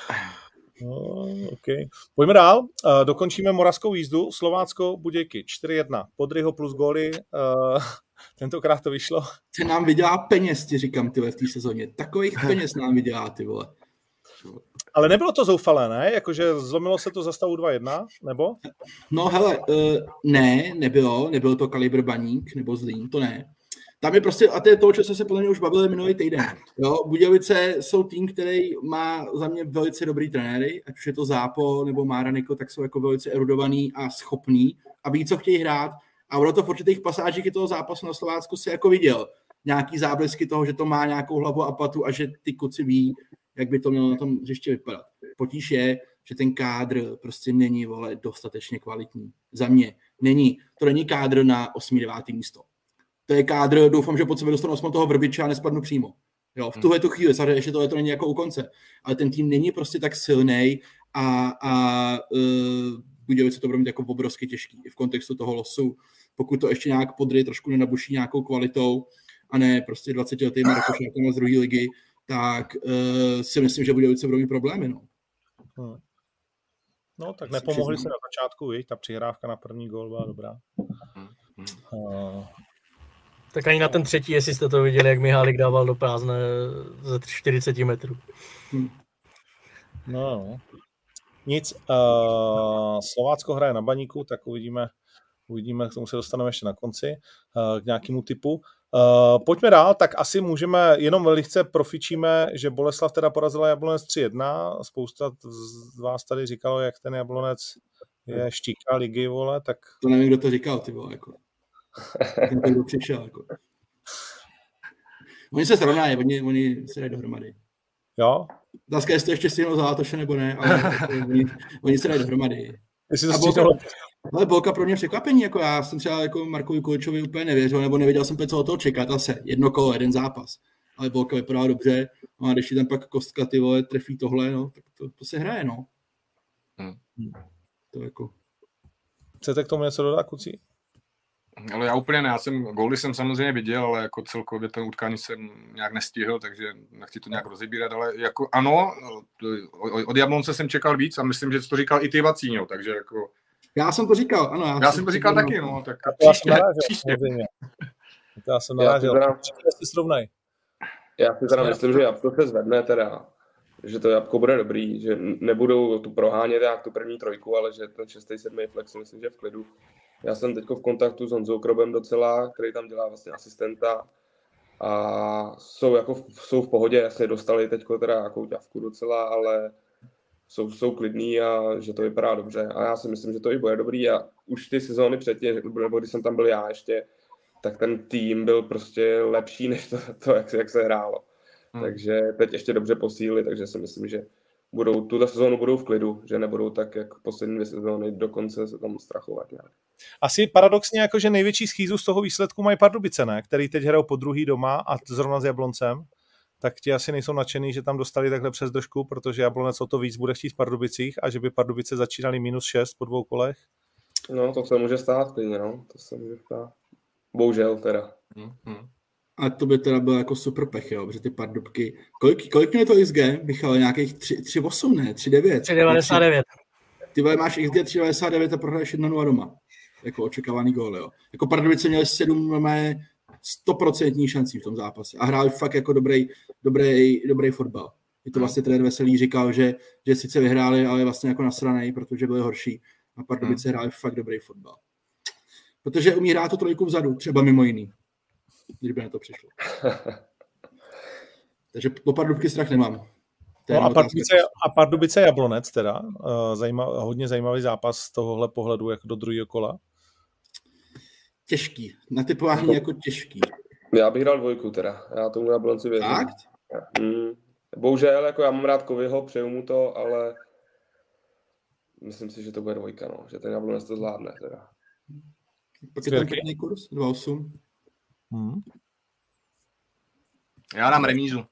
No, okay. Pojďme dál. Uh, dokončíme moravskou jízdu. Slovácko, Budějky 4-1. Podryho plus góly. Uh, tentokrát to vyšlo. Ty nám vydělá peněz, ti říkám, ty v té sezóně. Takových peněz nám vydělá, ty vole. Ale nebylo to zoufalé, ne? Jakože zlomilo se to za stavu 2-1, nebo? No hele, uh, ne, nebylo. Nebylo to kalibr baník nebo zlín, to ne. Tam je prostě, a to je to, o čem jsme se podle mě už bavili minulý týden. Jo, Budějovice jsou tým, který má za mě velice dobrý trenéry, ať už je to Zápo nebo Máraniko, tak jsou jako velice erudovaný a schopný a ví, co chtějí hrát. A ono to v určitých pasážích toho zápasu na Slovácku si jako viděl. Nějaký záblesky toho, že to má nějakou hlavu a patu a že ty kuci ví, jak by to mělo na tom hřiště vypadat. Potíž je, že ten kádr prostě není vole, dostatečně kvalitní. Za mě není. To není kádr na 8-9 místo to je kádr, doufám, že pod sebe dostanu aspoň toho vrbiče a nespadnu přímo. Jo, v hmm. tuhle tu chvíli, samozřejmě ještě tohle to není jako u konce, ale ten tým není prostě tak silný a, a uh, Budějovice to bude mít jako obrovsky těžký i v kontextu toho losu. Pokud to ještě nějak podry, trošku nenabuší nějakou kvalitou a ne prostě 20 letý Markoš z druhé ligy, tak uh, si myslím, že Budějovice budou mít problémy. No. Hmm. No, tak nepomohli se na začátku, víš, ta přihrávka na první gol byla dobrá. Hmm. Uh, tak ani na ten třetí, jestli jste to viděli, jak Mihálik dával do prázdné ze 40 metrů. Hmm. No, nic. Uh, Slovácko hraje na baníku, tak uvidíme, uvidíme, k tomu se dostaneme ještě na konci, uh, k nějakému typu. Uh, pojďme dál, tak asi můžeme, jenom velice profičíme, že Boleslav teda porazila Jablonec 3-1. Spousta z vás tady říkalo, jak ten Jablonec je štíka ligy, vole, tak... To nevím, kdo to říkal, ty vole, jako. Ten kdo přišel, jako. Oni se srovnají, oni, oni se dají dohromady. Jo? Otázka, jestli to ještě stihnou Zlátoše nebo ne, ale oni, oni se dají dohromady. Jestli to. Ale Bolka pro mě překvapení, jako já jsem třeba jako Markovi Kuličovi úplně nevěřil, nebo nevěděl jsem, co od toho čekat, zase jedno kolo, jeden zápas. Ale Bolka vypadá dobře, no a když tam pak Kostka ty vole trefí tohle, no, tak to, to se hraje, no. Hmm. To jako... Chcete k tomu něco dodat, kucí? Ale já úplně ne, já jsem, góly jsem samozřejmě viděl, ale jako celkově ten utkání jsem nějak nestihl, takže nechci to nějak rozebírat, ale jako ano, od Jablonce jsem čekal víc a myslím, že to říkal i ty Vacíňo, takže jako... Já jsem to říkal, ano. Já, já jsem to říkal taky, no, tak příště, příště. Já jsem narážel, já si srovnaj. Já si teda myslím, že Jabko se zvedne teda, že to Jabko bude dobrý, že nebudou tu prohánět jak tu první trojku, ale že ten šestý, sedmý flex myslím, že v klidu já jsem teď v kontaktu s Honzou Krobem docela, který tam dělá vlastně asistenta a jsou, jako, jsou v pohodě, jasně dostali teď teda nějakou ťavku docela, ale jsou, jsou klidní a že to vypadá dobře. A já si myslím, že to i bude dobrý a už ty sezóny předtím, nebo když jsem tam byl já ještě, tak ten tým byl prostě lepší než to, to jak, jak se hrálo. Hmm. Takže teď ještě dobře posílili, takže si myslím, že budou, tuto sezónu budou v klidu, že nebudou tak, jak poslední dvě sezóny dokonce se tam strachovat nějak. Asi paradoxně jako, že největší schýzu z toho výsledku mají Pardubice, ne? Který teď hrajou po druhý doma a zrovna s Jabloncem tak ti asi nejsou nadšený, že tam dostali takhle přes držku, protože Jablonec o to víc bude chtít v Pardubicích a že by Pardubice začínali minus 6 po dvou kolech. No, to se může stát klidně, no. To se může stát. Bohužel teda. Mm-hmm. A to by teda bylo jako super pech, jo, protože ty pardubky... Kolik, kolik měl to XG, Michal? Nějakých 3,8, ne? 3,9? 3,99. Ty vole, máš XG 3,99 a prohraješ 1-0 doma. Jako očekávaný gól, jo. Jako Pardubice měli 7 mé 100% šancí v tom zápase a hráli fakt jako dobrý, dobrý, dobrý fotbal. Je to vlastně trenér Veselý říkal, že, že sice vyhráli, ale vlastně jako nasranej, protože byli horší. A Pardubice hmm. hráli fakt dobrý fotbal. Protože umí hrát to trojku vzadu, třeba mimo jiný. kdyby na to přišlo. Takže po Pardubky strach nemám. No a, Pardubice, a Pardubice Jablonec teda, uh, zajímav, hodně zajímavý zápas z tohohle pohledu jako do druhého kola. Těžký, na typování no. jako těžký. Já bych dal dvojku teda, já tomu Jablonci věřím. Fakt? Mm. Bohužel, jako já mám rád Kovyho, přeju mu to, ale myslím si, že to bude dvojka, no. že ten Jablonec to zvládne. Teda. Pak je tam pěkný kurz, 2,8. Hmm. Já dám remízu.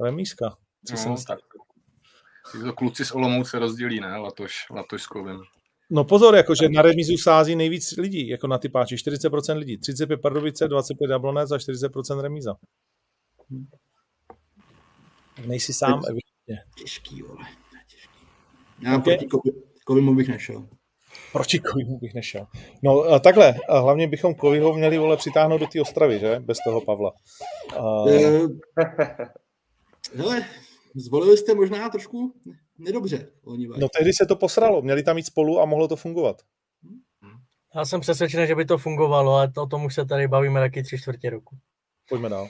Remízka. Co no, jsem tak. To kluci z Olomouce rozdělí, ne? Latoš, Latoš s Kovem. No pozor, jakože na remízu sází nejvíc lidí, jako na typáči, 40% lidí. 35 Pardubice, 25 Jablonec a 40% remíza. Nejsi sám, evidentně. Těžký, vole. Těžký. Já okay. proti Kovimu bych nešel. Proti Kovimu bych nešel. No takhle, hlavně bychom Koviho měli vole přitáhnout do té Ostravy, že? Bez toho Pavla. Uh... Hele, zvolili jste možná trošku nedobře. No tehdy se to posralo, měli tam jít spolu a mohlo to fungovat. Já jsem přesvědčený, že by to fungovalo, ale o tom už se tady bavíme taky tři čtvrtě roku. Pojďme dál.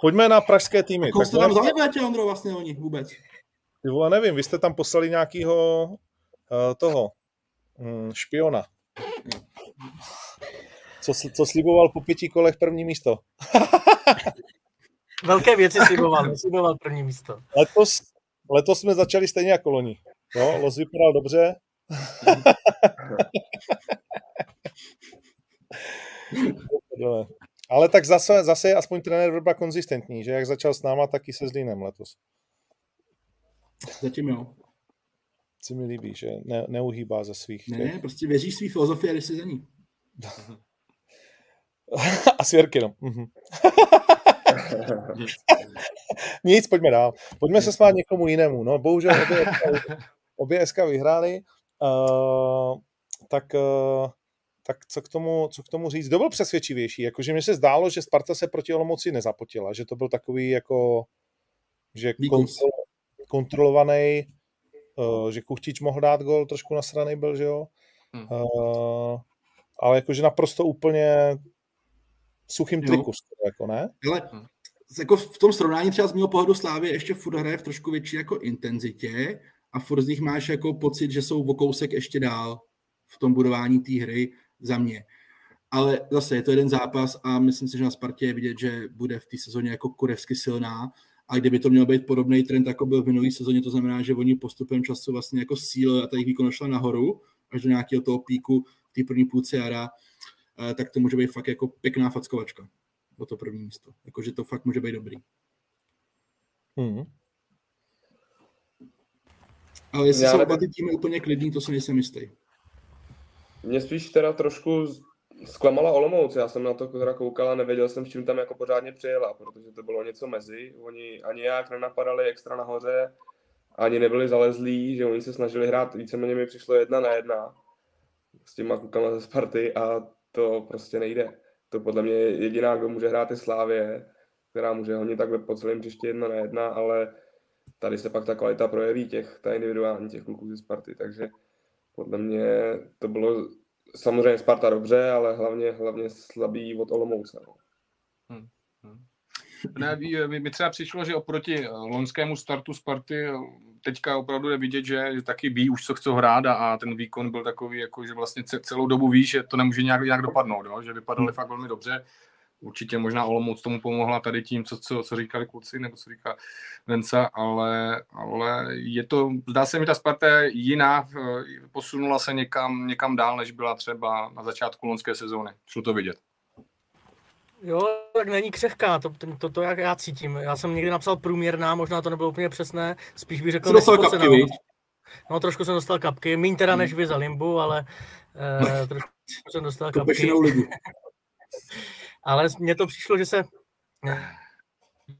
Pojďme na pražské týmy. Koho jste tam vzali, Ondro, vlastně oni vůbec? Ty vole, nevím, vy jste tam poslali nějakého uh, toho um, špiona. Co, co sliboval po pěti kolech první místo. Velké věci sliboval, sliboval první místo. Letos, letos jsme začali stejně jako loni. No, Los vypadal dobře. Ale tak zase, zase je aspoň trenér Vrba konzistentní, že jak začal s náma, tak i se Zlínem letos. Zatím jo. Si mi líbí, že ne, neuhýbá ze svých. Ne, těch. prostě věří svý filozofii a si za ní. a svěrky, no. Nic, pojďme dál. Pojďme se smát někomu jinému. No, bohužel obě, obě SK vyhráli. Uh, tak uh, tak co k tomu, co k tomu říct? Kdo byl přesvědčivější? Jakože mně se zdálo, že Sparta se proti Olomouci nezapotila, že to byl takový jako, že kontrol, kontrolovaný, uh, že Kuchtič mohl dát gol, trošku nasraný byl, že jo? Hmm. Uh, ale jakože naprosto úplně suchým jo. triku, jako ne? Ale. Jako v tom srovnání třeba z mého pohledu Slávy ještě furt hraje v trošku větší jako intenzitě a furt z nich máš jako pocit, že jsou o kousek ještě dál v tom budování té hry za mě. Ale zase je to jeden zápas a myslím si, že na Spartě je vidět, že bude v té sezóně jako kurevsky silná a kdyby to měl být podobný trend, jako byl v minulé sezóně, to znamená, že oni postupem času vlastně jako síl a ta jejich výkon šla nahoru až do nějakého toho píku v té první půlce jara, eh, tak to může být fakt jako pěkná fackovačka o to první místo. Jakože to fakt může být dobrý. Hmm. Ale jestli Já jsou oba ty týmy úplně klidný, to se nejsem jistý. Mě spíš teda trošku zklamala Olomouc, já jsem na to teda koukal a nevěděl jsem, s čím tam jako pořádně přijela, protože to bylo něco mezi. Oni ani jak nenapadali extra nahoře, ani nebyli zalezlí, že oni se snažili hrát, víceméně mi přišlo jedna na jedna s těma klukama ze Sparty a to prostě nejde. To podle mě jediná, kdo může hrát je Slávě, která může honit takhle po celém příště jedna na jedna, ale tady se pak ta kvalita projeví těch, ta individuální těch kluků ze Sparty, takže podle mě to bylo samozřejmě Sparta dobře, ale hlavně, hlavně slabý od Olomouce. No. Hmm. Hmm. Ne, mi, mi třeba přišlo, že oproti loňskému startu Sparty teďka opravdu je vidět, že, že taky ví už, co chce hrát a, a ten výkon byl takový, jako, že vlastně celou dobu ví, že to nemůže nějak, nějak dopadnout, jo? že vypadali hmm. fakt velmi dobře určitě možná Olomouc tomu pomohla tady tím, co, co, co říkali kluci, nebo co říká Venca, ale, ale je to, zdá se mi, ta Sparta jiná, posunula se někam, někam dál, než byla třeba na začátku lonské sezóny. Šlo to vidět. Jo, tak není křehká, to, to, to jak já cítím. Já jsem někdy napsal průměrná, možná to nebylo úplně přesné, spíš bych řekl kapky, No, trošku jsem dostal kapky, méně teda než vy za Limbu, ale eh, trošku jsem dostal kapky. Ale mně to přišlo, že se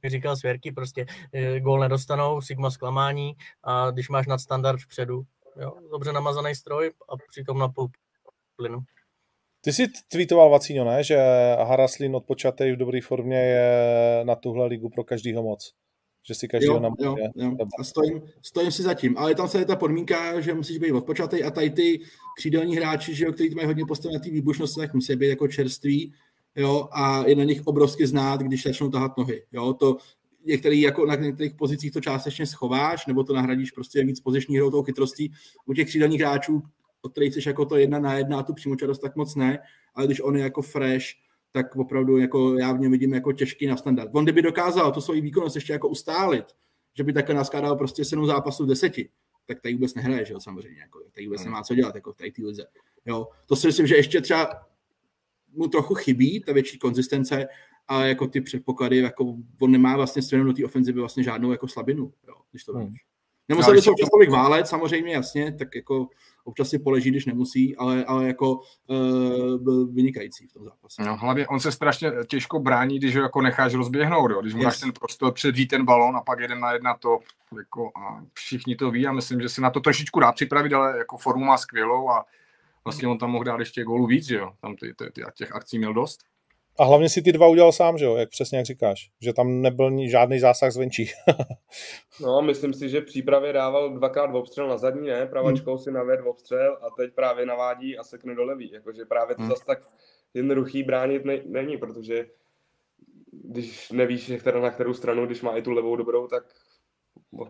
říkal Svěrky, prostě eh, gól nedostanou, Sigma zklamání a když máš nadstandard vpředu, jo, dobře namazaný stroj a přitom na půl plynu. Ty jsi tweetoval, Vacíňo, ne? že Haraslin od počátku v dobré formě je na tuhle ligu pro každýho moc. Že si každýho jo, jo, jo. A stojím, stojím si zatím. Ale tam se je ta podmínka, že musíš být od počátku a tady ty křídelní hráči, že jo, kteří mají hodně postavené té výbušnosti, tak musí být jako čerství jo, a je na nich obrovsky znát, když začnou tahat nohy, jo, to některý, jako na některých pozicích to částečně schováš, nebo to nahradíš prostě víc poziční hrou tou chytrostí. U těch křídelních hráčů, od kterých jsi jako to jedna na jedna a tu přímočarost tak moc ne, ale když on je jako fresh, tak opravdu jako já v něm vidím jako těžký na standard. On kdyby dokázal to svoji výkonnost ještě jako ustálit, že by takhle naskádal prostě 7 zápasů v deseti, tak tady vůbec nehraje, že jo, samozřejmě, jako, tady vůbec nemá co dělat, jako v té lize. Jo, to si myslím, že ještě třeba mu trochu chybí, ta větší konzistence, ale jako ty předpoklady, jako on nemá vlastně stranou do té ofenzivy vlastně žádnou jako slabinu, jo, když to hmm. Nemusel by občas tolik válet, samozřejmě, jasně, tak jako občas si poleží, když nemusí, ale, ale jako uh, byl vynikající v tom zápase. No, hlavně on se strašně těžko brání, když ho jako necháš rozběhnout, jo? když mu yes. dáš ten prostor, předví ten balón a pak jeden na jedna to, jako, a všichni to ví a myslím, že si na to trošičku dá připravit, ale jako formu má skvělou a vlastně on tam mohl dát ještě gólu víc, že jo, tam ty, ty, ty, těch akcí měl dost. A hlavně si ty dva udělal sám, že jo, jak přesně jak říkáš, že tam nebyl žádný zásah zvenčí. no, myslím si, že v přípravě dával dvakrát obstřel na zadní, ne? Pravačkou hmm. si naved obstřel a teď právě navádí a sekne do levý. Jakože právě to hmm. zase tak jednoduchý bránit ne- není, protože když nevíš, na kterou stranu, když má i tu levou dobrou, tak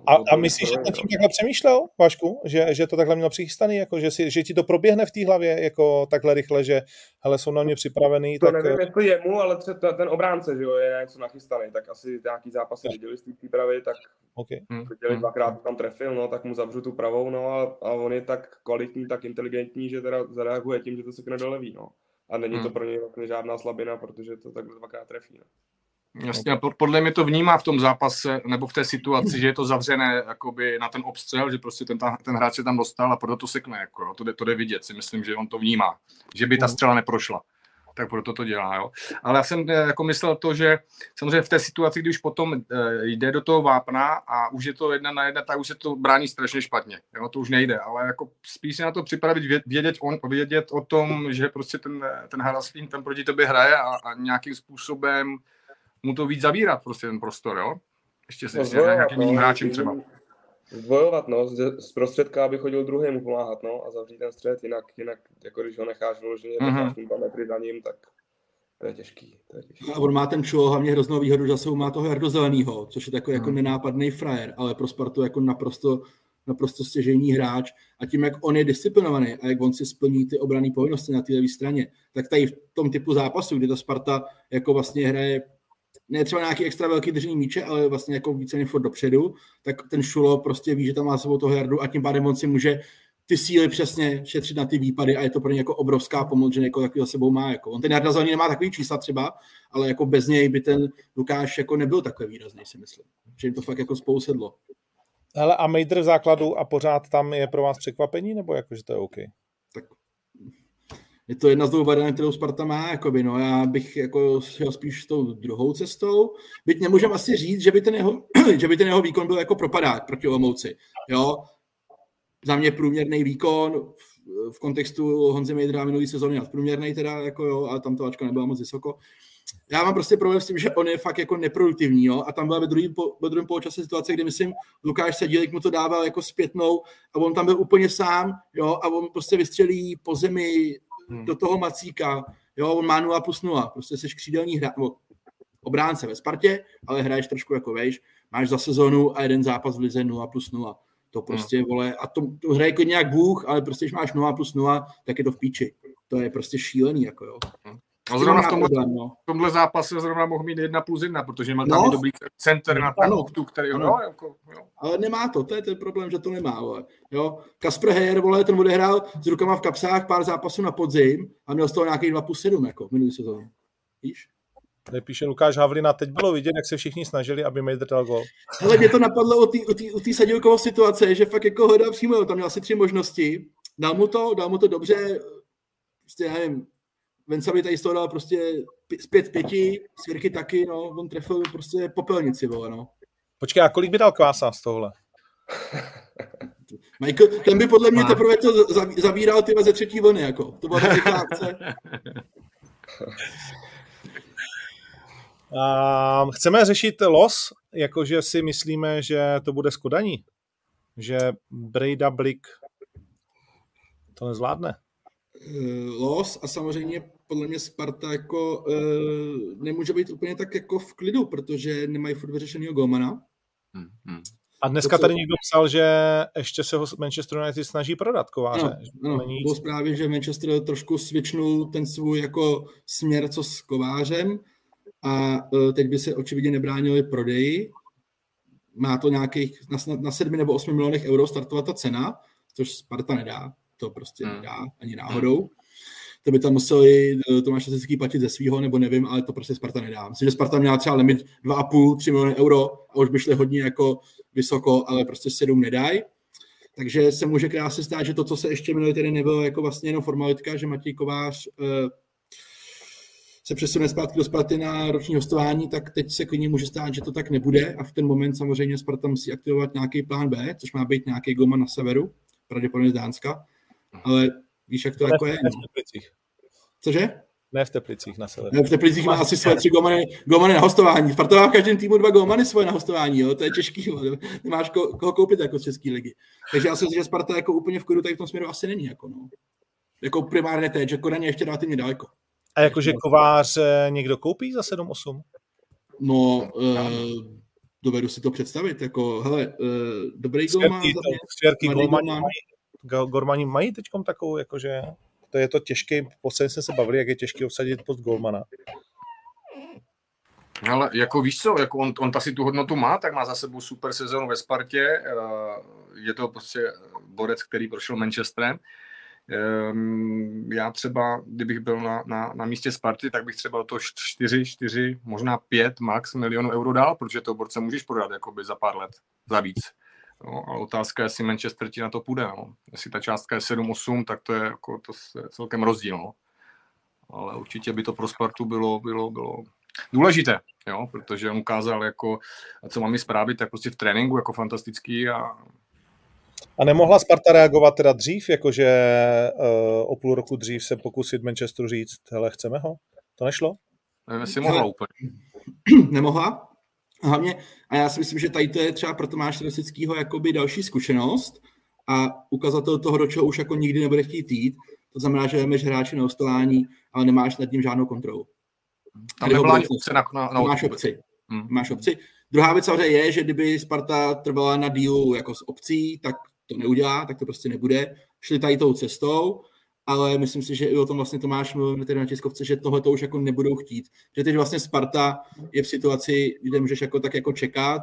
a, a myslíš, že tím takhle přemýšlel, Vašku? Že, že to takhle měl přichystaný, jako že, si, že ti to proběhne v té hlavě jako takhle rychle, že hele, jsou na mě připravený. To tak... nevím, jestli jemu, ale třeba ten obránce, že jo, je něco nachystaný, tak asi nějaký zápasy viděli z té přípravy, tak okay. viděli hmm. dvakrát tam trefil, no, tak mu zavřu tu pravou, no a, a on je tak kvalitní, tak inteligentní, že teda zareaguje tím, že to se do levý, no. A není hmm. to pro něj vlastně žádná slabina, protože to takhle dvakrát trefí, no. Jasně, podle mě to vnímá v tom zápase nebo v té situaci, že je to zavřené jakoby na ten obstřel, že prostě ten, ten hráč se tam dostal a proto to sekne. Jako, to, jde, to jde vidět, si myslím, že on to vnímá, že by ta mhm. střela neprošla. Tak proto to dělá. Jo. Ale já jsem eh, jako myslel to, že samozřejmě v té situaci, když potom eh, jde do toho vápna a už je to jedna na jedna, tak už se to brání strašně špatně. Jo, to už nejde, ale jako spíš se na to připravit, vědět, on, vědět o tom, že prostě ten, ten hráč tam proti tobě hraje a, a nějakým způsobem mu to víc zabírat prostě ten prostor, jo? Ještě se no, nějakým no, hráčem třeba. Zdvojovat, no, z prostředka, aby chodil druhému pomáhat, no, a zavřít ten střed, jinak, jinak jako když ho necháš vyloženě, mm-hmm. dva metry za ním, tak to je těžký. To je těžký. A on má ten čulo hlavně hroznou výhodu, že jsou má toho Jardo Zelenýho, což je takový jako mm. jako nenápadný frajer, ale pro Spartu jako naprosto, naprosto stěžejní hráč a tím, jak on je disciplinovaný a jak on si splní ty obrané povinnosti na té levé straně, tak tady v tom typu zápasu, kdy ta Sparta jako vlastně hraje ne třeba nějaký extra velký držení míče, ale vlastně jako více furt dopředu, tak ten Šulo prostě ví, že tam má sebou toho Jardu a tím pádem on si může ty síly přesně šetřit na ty výpady a je to pro ně jako obrovská pomoc, že někoho za sebou má. Jako. On ten Jarda Zelený nemá takový čísla třeba, ale jako bez něj by ten Lukáš jako nebyl takový výrazný, si myslím. Že jim to fakt jako spousedlo. Hele, a Mejdr v základu a pořád tam je pro vás překvapení, nebo jako, že to je OK? Je to jedna z dvou variant, kterou Sparta má, jakoby, no, já bych jako šel spíš tou druhou cestou, byť nemůžeme asi říct, že by ten jeho, že by ten jeho výkon byl jako propadák proti Olomouci, jo, za mě průměrný výkon v, v kontextu Honzy Mejdra minulý sezóny nadprůměrný teda, jako jo, ale tam to ačka nebyla moc vysoko. Já mám prostě problém s tím, že on je fakt jako neproduktivní, jo, a tam byla ve druhém, po, ve druhém poločase situace, kdy myslím, Lukáš Sedílek mu to dával jako zpětnou a on tam byl úplně sám, jo, a on prostě vystřelí po zemi hmm. do toho Macíka, jo, on má 0 plus 0, prostě jsi křídelní hra, nebo obránce ve Spartě, ale hraješ trošku jako vejš, máš za sezonu a jeden zápas v lize 0 plus 0. To hmm. prostě, hmm. vole, a to, to hraje jako nějak Bůh, ale prostě, když máš 0 plus 0, tak je to v píči. To je prostě šílený, jako jo. Hmm. A zrovna v tomhle, no. v tomhle zápase zrovna mohl mít jedna plus jedna, protože má tam no. dobrý center na ten který ho, no, jako, jo. Ale nemá to, to je ten problém, že to nemá, vole. Jo. Kasper Heyer, vole, ten odehrál s rukama v kapsách pár zápasů na podzim a měl z toho nějaký 2 plus 7, jako minulý sezónu. Víš? Tady píše Lukáš Havlina, teď bylo vidět, jak se všichni snažili, aby Mejder dal gol. Ale mě to napadlo o té sadilkové situace, že fakt jako hledal přímo, tam měl asi tři možnosti, dal mu to, dal mu to dobře, prostě nevím, Venca by tady z toho dal prostě zpět pěti, svěrky taky, no, on trefil prostě popelnici, vole, no. Počkej, a kolik by dal Kvása z tohle? Michael, ten by podle mě teprve to zabíral ty ze třetí vlny, jako. To byla akce. Um, chceme řešit los, jakože si myslíme, že to bude skodaní. Že Brejda Blik to nezvládne. Eh, los a samozřejmě podle mě Sparta jako uh, nemůže být úplně tak jako v klidu, protože nemají furt vyřešenýho Gomana. Hmm, hmm. A dneska tady někdo psal, že ještě se ho Manchester United snaží prodat kováře. No, no, není... Bylo zprávě, že Manchester trošku switchnul ten svůj jako směr, co s kovářem a uh, teď by se očividně nebránili prodeji. Má to nějakých na, na 7 nebo 8 milionech euro startovat ta cena, což Sparta nedá. To prostě hmm. nedá ani náhodou. Hmm to by tam museli eh, Tomáš Lasický platit ze svého, nebo nevím, ale to prostě Sparta nedá. Myslím, že Sparta měla třeba limit 2,5, 3 miliony euro a už by šli hodně jako vysoko, ale prostě 7 nedají. Takže se může krásně stát, že to, co se ještě minulý tedy nebylo jako vlastně jenom formalitka, že Matěj Kovář uh, se přesune zpátky do Sparty na roční hostování, tak teď se klidně může stát, že to tak nebude a v ten moment samozřejmě Sparta musí aktivovat nějaký plán B, což má být nějaký goma na severu, pravděpodobně z Dánska, ale Víš, jak to jako je? v Teplicích. Cože? Ne v Teplicích na severu. Ne, v Teplicích má asi svoje tři gomany, gomany na hostování. Sparta má v každém týmu dva gomany svoje na hostování, jo? to je těžký, jo? nemáš ko, koho koupit jako z České ligy. Takže já si myslím, že Sparta jako úplně v klidu tady v tom směru asi není. Jako, no. jako primárně teď, že Kodaň je ještě relativně daleko. A jakože kovář eh, někdo koupí za 7-8? No, uh, dovedu si to představit. Jako, hele, uh, dobrý gol má. Svěrky, Gormani mají teď takovou, jakože to je to těžké, posledně jsme se bavili, jak je těžké obsadit post Golmana. Ale jako víš co, jako on, on si tu hodnotu má, tak má za sebou super sezónu ve Spartě. Eh, je to prostě borec, který prošel Manchesterem. Ehm, já třeba, kdybych byl na, na, na místě Sparty, tak bych třeba to 4, 4, možná 5 max milionů euro dal, protože to borce můžeš prodat jakoby za pár let, za víc. No, ale otázka je, jestli Manchester ti na to půjde. No. Jestli ta částka je 7-8, tak to je, jako, to je celkem rozdíl. No. Ale určitě by to pro Spartu bylo, bylo, bylo důležité, jo, protože on ukázal, jako, co mám zprávy, tak prostě v tréninku jako fantastický a a nemohla Sparta reagovat teda dřív, jakože uh, o půl roku dřív se pokusit Manchesteru říct, hele, chceme ho? To nešlo? Nevím, jestli mohla úplně. Nemohla, hlavně, a já si myslím, že tady to je třeba pro Tomáše Rosického jakoby další zkušenost a ukazatel toho, do čeho už jako nikdy nebude chtít jít. To znamená, že jdeš hráče na ostování, ale nemáš nad ním žádnou kontrolu. Tady nebyla ani obce na, na, na máš obci. Hmm. Máš obci. Druhá věc samozřejmě je, že kdyby Sparta trvala na dílu jako s obcí, tak to neudělá, tak to prostě nebude. Šli tady tou cestou ale myslím si, že i o tom vlastně Tomáš mluvil tedy na tiskovce, že tohle to už jako nebudou chtít. Že teď vlastně Sparta je v situaci, kde můžeš jako tak jako čekat,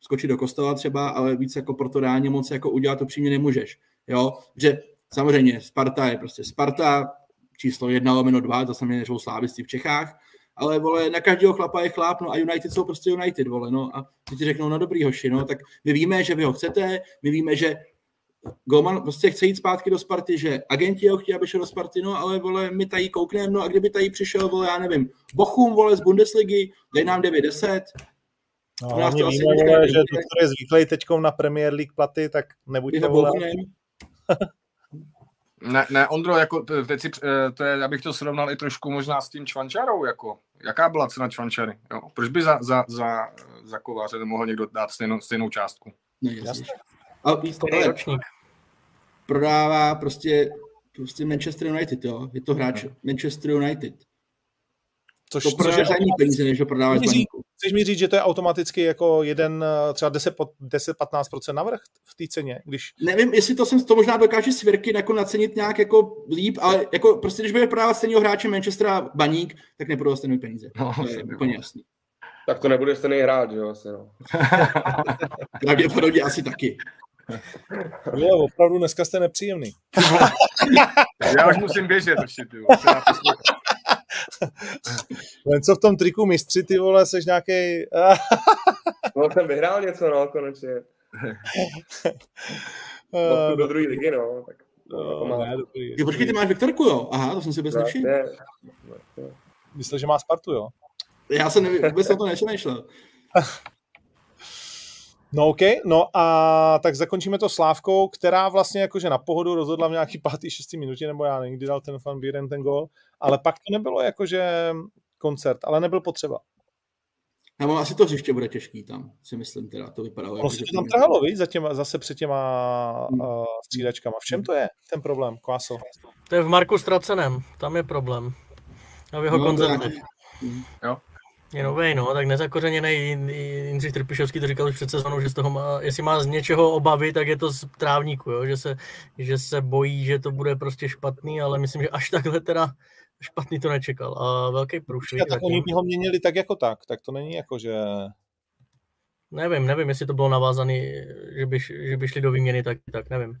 skočit do kostela třeba, ale víc jako proto reálně moc jako udělat to přímě nemůžeš. Jo? Že samozřejmě Sparta je prostě Sparta, číslo jedna lomeno dva, to samozřejmě jsou slávisti v Čechách, ale vole, na každého chlapa je chlap, no a United jsou prostě United, vole, no a ti řeknou, no dobrý hoši, no, tak my víme, že vy ho chcete, my víme, že Golman prostě chce jít zpátky do Sparty, že agenti ho chtějí, aby šel do Sparty, no ale vole, my tady koukneme, no a kdyby tady přišel, vole, já nevím, Bochum, vole, z Bundesligy, dej nám 9-10. No, hlavně víme, vole, že doktor je zvyklý teď na Premier League platy, tak nebuďte, vole. Ne, ne, Ondro, jako teď si, eh, to je, já bych to srovnal i trošku možná s tím Čvančarou, jako, jaká byla cena Čvančary, jo? Proč by za, za, za, za kováře nemohl někdo dát stejnou, stejnou částku? Ne, jasně. A ročník. Prodává prostě, prostě Manchester United, jo. Je to hráč hmm. Manchester United. Což, to prodává za peníze, než ho prodává Chceš mi říct, že to je automaticky jako jeden, třeba 10-15% navrh v té ceně? Když... Nevím, jestli to jsem to možná dokáže svěrky jako nacenit nějak jako líp, ale jako prostě, když bude prodávat stejného hráče Manchestera baník, tak neprodá stejné peníze. No, to je úplně jasný. Tak to nebude stejný hráč, jo, asi, no. Pravděpodobně asi taky. Jo, opravdu dneska jste nepříjemný. Já už musím běžet ještě, ty Len co v tom triku mistři, ty vole, seš nějaký. no, jsem vyhrál něco, no, konečně. Uh, do druhé ligy, no. Tak, no, ne, dobrý, jo, počkej, ty máš Viktorku, jo? Aha, to jsem si bez nevšiml. Myslel, že má Spartu, jo? Já jsem nevím, vůbec na to nešel. No OK, no a tak zakončíme to Slávkou, která vlastně jakože na pohodu rozhodla v nějaký pátý, šestý minutě, nebo já někdy dal ten fan Bíren ten gol, ale pak to nebylo jakože koncert, ale nebyl potřeba. Nebo asi to hřiště bude těžký tam, si myslím teda, to vypadalo. Prostě jako, tam trhalo, víc, za těma, zase před těma hmm. uh, střídačkama. V čem to je ten problém, Kváso? To je v Marku Straceném, tam je problém. A v jeho no, koncertech. Jo. Je nový, no, tak nezakořeněný Jindřich Trpišovský to říkal už před sezónou, že z toho má, jestli má z něčeho obavy, tak je to z trávníku, jo, že, se, že se bojí, že to bude prostě špatný, ale myslím, že až takhle teda špatný to nečekal a velký průšvih. Tak oni by ho měnili tak jako tak, tak to není jako, že... Nevím, nevím, jestli to bylo navázané, že by, že by šli do výměny, tak, tak nevím.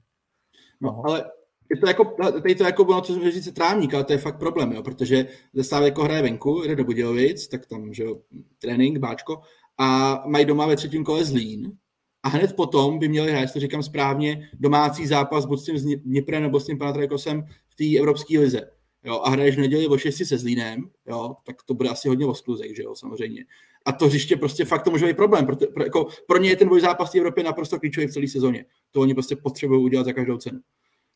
No, ale je to jako, tady to jako bylo, co jsem říct, trávník, ale to je fakt problém, jo, protože Zastávě jako hraje venku, jde do Budějovic, tak tam, že jo, trénink, báčko, a mají doma ve třetím kole Zlín, a hned potom by měli hrát, to říkám správně, domácí zápas buď s tím Dniprem nebo s tím Panathinaikosem v té evropské lize. Jo, a hraješ v neděli o 6 se Zlínem, jo, tak to bude asi hodně oskluzek, že jo, samozřejmě. A to hřiště prostě fakt to může být problém. Pro, pro, jako, pro ně je ten boj zápas v Evropě naprosto klíčový v celé sezóně. To oni prostě potřebují udělat za každou cenu.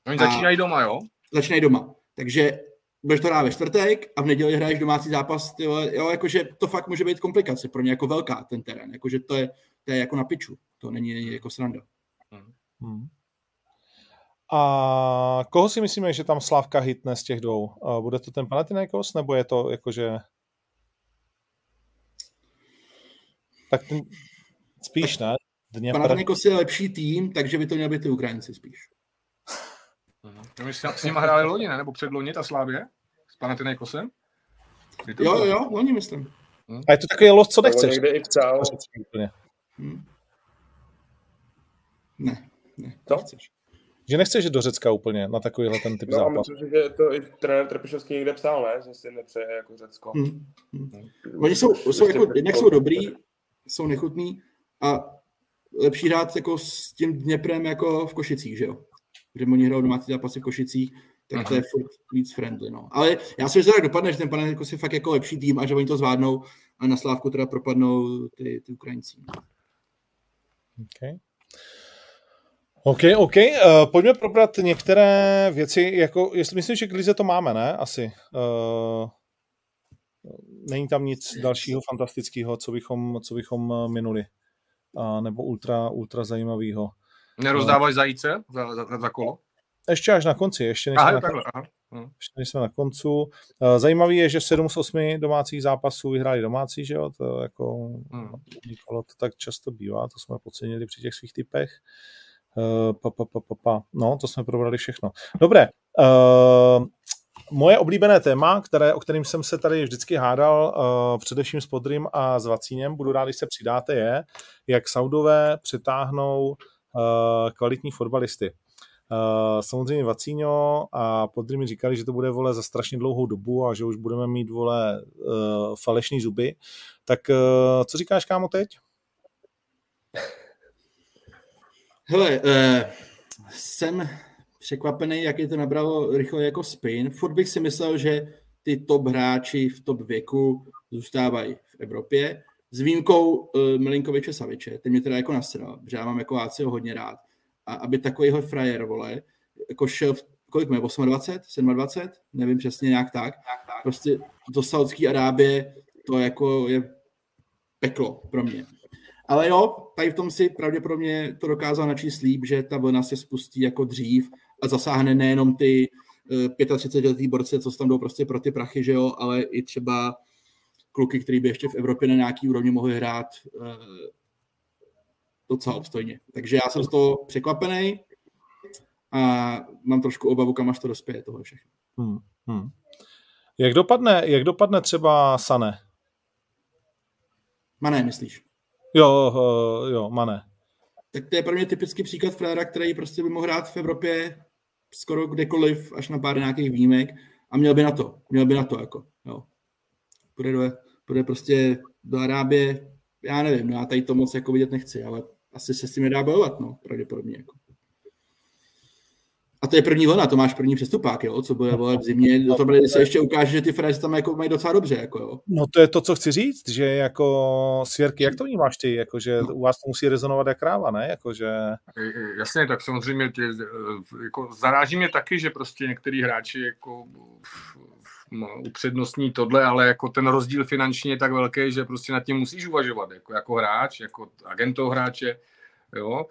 Oni začínají doma, jo? Začínají doma. Takže budeš to hrát ve čtvrtek a v neděli hraješ domácí zápas, tyjo, jo, jakože to fakt může být komplikace pro ně jako velká ten terén, jakože to je, to je jako na piču, to není jako sranda. Hmm. A koho si myslíme, že tam Slávka hitne z těch dvou? Bude to ten Panathinaikos, nebo je to jakože... Tak ten... spíš ne? Panathinaikos je lepší tým, takže by to měl být ty Ukrajinci spíš. No, my s nimi hráli loni, ne? Nebo předloni ta Slávě? S Panathinaikosem? Jo, jo, loni myslím. Hmm. A je to takový los, co nechceš. někde i psal. Hmm. Ne, ne, to? nechceš. Že nechceš do Řecka úplně na takovýhle ten typ no, zápas. myslím, že to i trenér Trpišovský někde psal, ne? Že si nepřeje jako Řecko. Hmm. Hmm. Oni jsou, jsou jako, jednak jsou dobrý, jsou nechutný a lepší hrát jako s tím Dněprem jako v Košicích, že jo? Kde oni hrajou domácí zápasy v Košicích, tak Aha. to je furt víc friendly. No. Ale já si myslím, že tak dopadne, že ten panel jako si fakt jako lepší tým a že oni to zvládnou a na Slávku teda propadnou ty, ty Ukrajinci. Okay. OK, OK. Uh, pojďme probrat některé věci, jako, jestli myslím, že k Lize to máme, ne? Asi. Uh, není tam nic dalšího fantastického, co bychom, co bychom minuli. Uh, nebo ultra, ultra zajímavého. Nerozdáváš zajíce za, za, za kolo? Ještě až na konci, ještě než, aha, takhle, na, aha. Hm. ještě než jsme na koncu. Eh, zajímavý je, že 7 z 8 domácích zápasů vyhráli domácí, že jo, to jako hmm. kolo to tak často bývá, to jsme podcenili při těch svých typech. Uh, pa, pa, pa, pa, pa. No, to jsme probrali všechno. Dobré, uh, moje oblíbené téma, které, o kterým jsem se tady vždycky hádal, uh, především s Podrym a s Vacíněm, budu rád, když se přidáte, je, jak Saudové přitáhnou Eh, kvalitní fotbalisty. Uh, samozřejmě Vacíňo a Podry mi říkali, že to bude vole za strašně dlouhou dobu a že už budeme mít vole uh, falešný zuby. Tak uh, co říkáš, kámo, teď? Hele, uh, jsem překvapený, jak je to nabralo rychle jako spin. Furt bych si myslel, že ty top hráči v top věku zůstávají v Evropě s výjimkou uh, Milinkoviče Saviče, ten mě teda jako nasral, že já mám jako Ácio hodně rád. A aby takovýhle frajer, vole, jako šel v, kolik má, 28, 27, nevím přesně, nějak tak. Prostě do Saudské Arábie to jako je peklo pro mě. Ale jo, tady v tom si pravděpodobně to dokázal načíst líp, že ta vlna se spustí jako dřív a zasáhne nejenom ty 35-letý eh, borce, co tam jdou prostě pro ty prachy, že jo, ale i třeba kluky, který by ještě v Evropě na nějaký úrovni mohli hrát eh, docela obstojně. Takže já jsem z toho překvapený a mám trošku obavu, kam až to dospěje tohle všechno. Hmm, hmm. Jak, dopadne, jak dopadne třeba Sané? Mané, myslíš? Jo, uh, jo, Mané. Tak to je pro mě typický příklad Freda, který prostě by mohl hrát v Evropě skoro kdekoliv, až na pár nějakých výjimek a měl by na to, měl by na to, jako, jo. Půjde do, bude prostě do Arábie, já nevím, no já tady to moc jako vidět nechci, ale asi se s tím nedá bojovat, no, pravděpodobně. Jako. A to je první vlna, to máš první přestupák, jo, co bude vole v zimě, do toho se ještě ukáže, že ty Frajeři tam jako mají docela dobře, jako jo. No to je to, co chci říct, že jako svěrky, jak to vnímáš ty, jako že u vás to musí rezonovat jak kráva, ne, jako že... Jasně, tak samozřejmě tě, jako zaráží mě taky, že prostě některý hráči jako upřednostní tohle, ale jako ten rozdíl finančně je tak velký, že prostě nad tím musíš uvažovat, jako, jako hráč, jako agent hráče, jo,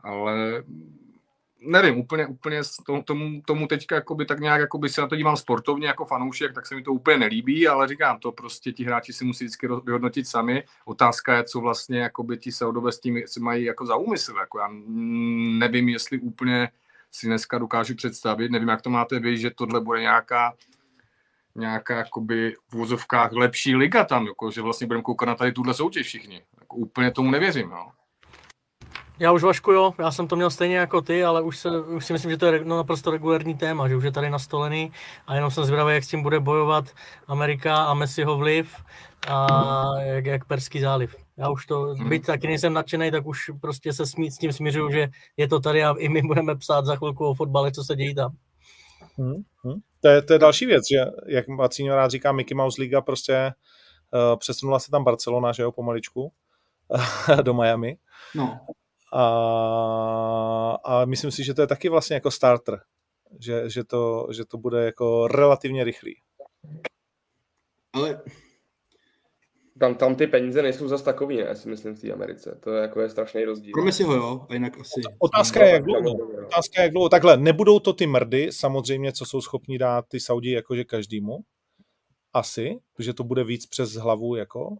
ale nevím, úplně, úplně tomu, tomu teďka jakoby, tak nějak jakoby se na to dívám sportovně jako fanoušek, tak se mi to úplně nelíbí, ale říkám, to prostě ti hráči si musí vždycky vyhodnotit sami. Otázka je, co vlastně jakoby ti Saudové s tím si mají jako za úmysl. Jako já nevím, jestli úplně si dneska dokážu představit, nevím, jak to máte vy, že tohle bude nějaká nějaká jakoby v vozovkách lepší liga tam, jako, že vlastně budeme koukat na tady tuhle soutěž všichni. Jako, úplně tomu nevěřím. No. Já už Vašku, jo, já jsem to měl stejně jako ty, ale už, se, už si myslím, že to je no, naprosto regulární téma, že už je tady nastolený a jenom jsem zvědavý, jak s tím bude bojovat Amerika a Messiho vliv a jak, jak Perský záliv. Já už to, hmm. byť taky nejsem nadšený, tak už prostě se smít s tím směřuju, že je to tady a i my budeme psát za chvilku o fotbale, co se dějí tam. Hmm. Hmm. To, je, to je další věc, že jak Macíňo rád říká, Mickey Mouse Liga prostě uh, přesunula se tam Barcelona, že jo, pomaličku do Miami. No. A, a myslím si, že to je taky vlastně jako starter, že, že, to, že to bude jako relativně rychlý. Ale tam, tam ty peníze nejsou zas takový, ne, si myslím, v té Americe. To je jako je strašný rozdíl. Pro si ho, jo, a jinak asi... Otázka je, jak dlouho. Otázka je, jak dlouho. Takhle, nebudou to ty mrdy, samozřejmě, co jsou schopni dát ty Saudi jakože každému. Asi, že to bude víc přes hlavu, jako.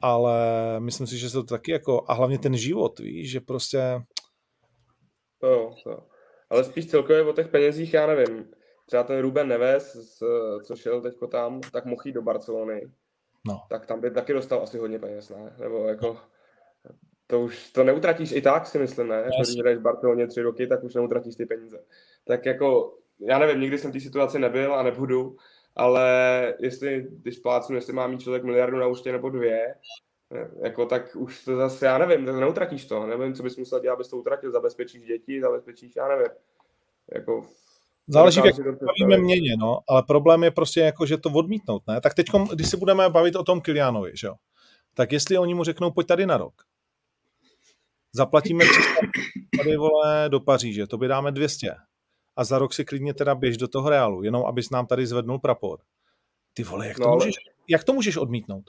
Ale myslím si, že se to taky jako, a hlavně ten život, víš, že prostě... To, to. Ale spíš celkově o těch penězích, já nevím. Třeba ten Ruben Neves, co šel teďko tam, tak mohl jít do Barcelony no. tak tam by taky dostal asi hodně peněz, ne? Nebo jako, to už to neutratíš i tak, si myslím, ne? Jako, když hraješ v Barceloně tři roky, tak už neutratíš ty peníze. Tak jako, já nevím, nikdy jsem v té situaci nebyl a nebudu, ale jestli, když plácnu, jestli má mít člověk miliardu na účtě nebo dvě, jako tak už to zase, já nevím, tak neutratíš to, nevím, co bys musel dělat, abys to utratil, zabezpečíš děti, zabezpečíš, já nevím. Jako, Záleží, jak bavíme měně, no, ale problém je prostě jako, že to odmítnout, ne? Tak teď, když se budeme bavit o tom Kilianovi, že jo, tak jestli oni mu řeknou, pojď tady na rok, zaplatíme 300 tady, vole, do Paříže, to by dáme 200 a za rok si klidně teda běž do toho Reálu, jenom abys nám tady zvednul prapor. Ty vole, jak to, no, můžeš, jak to můžeš odmítnout?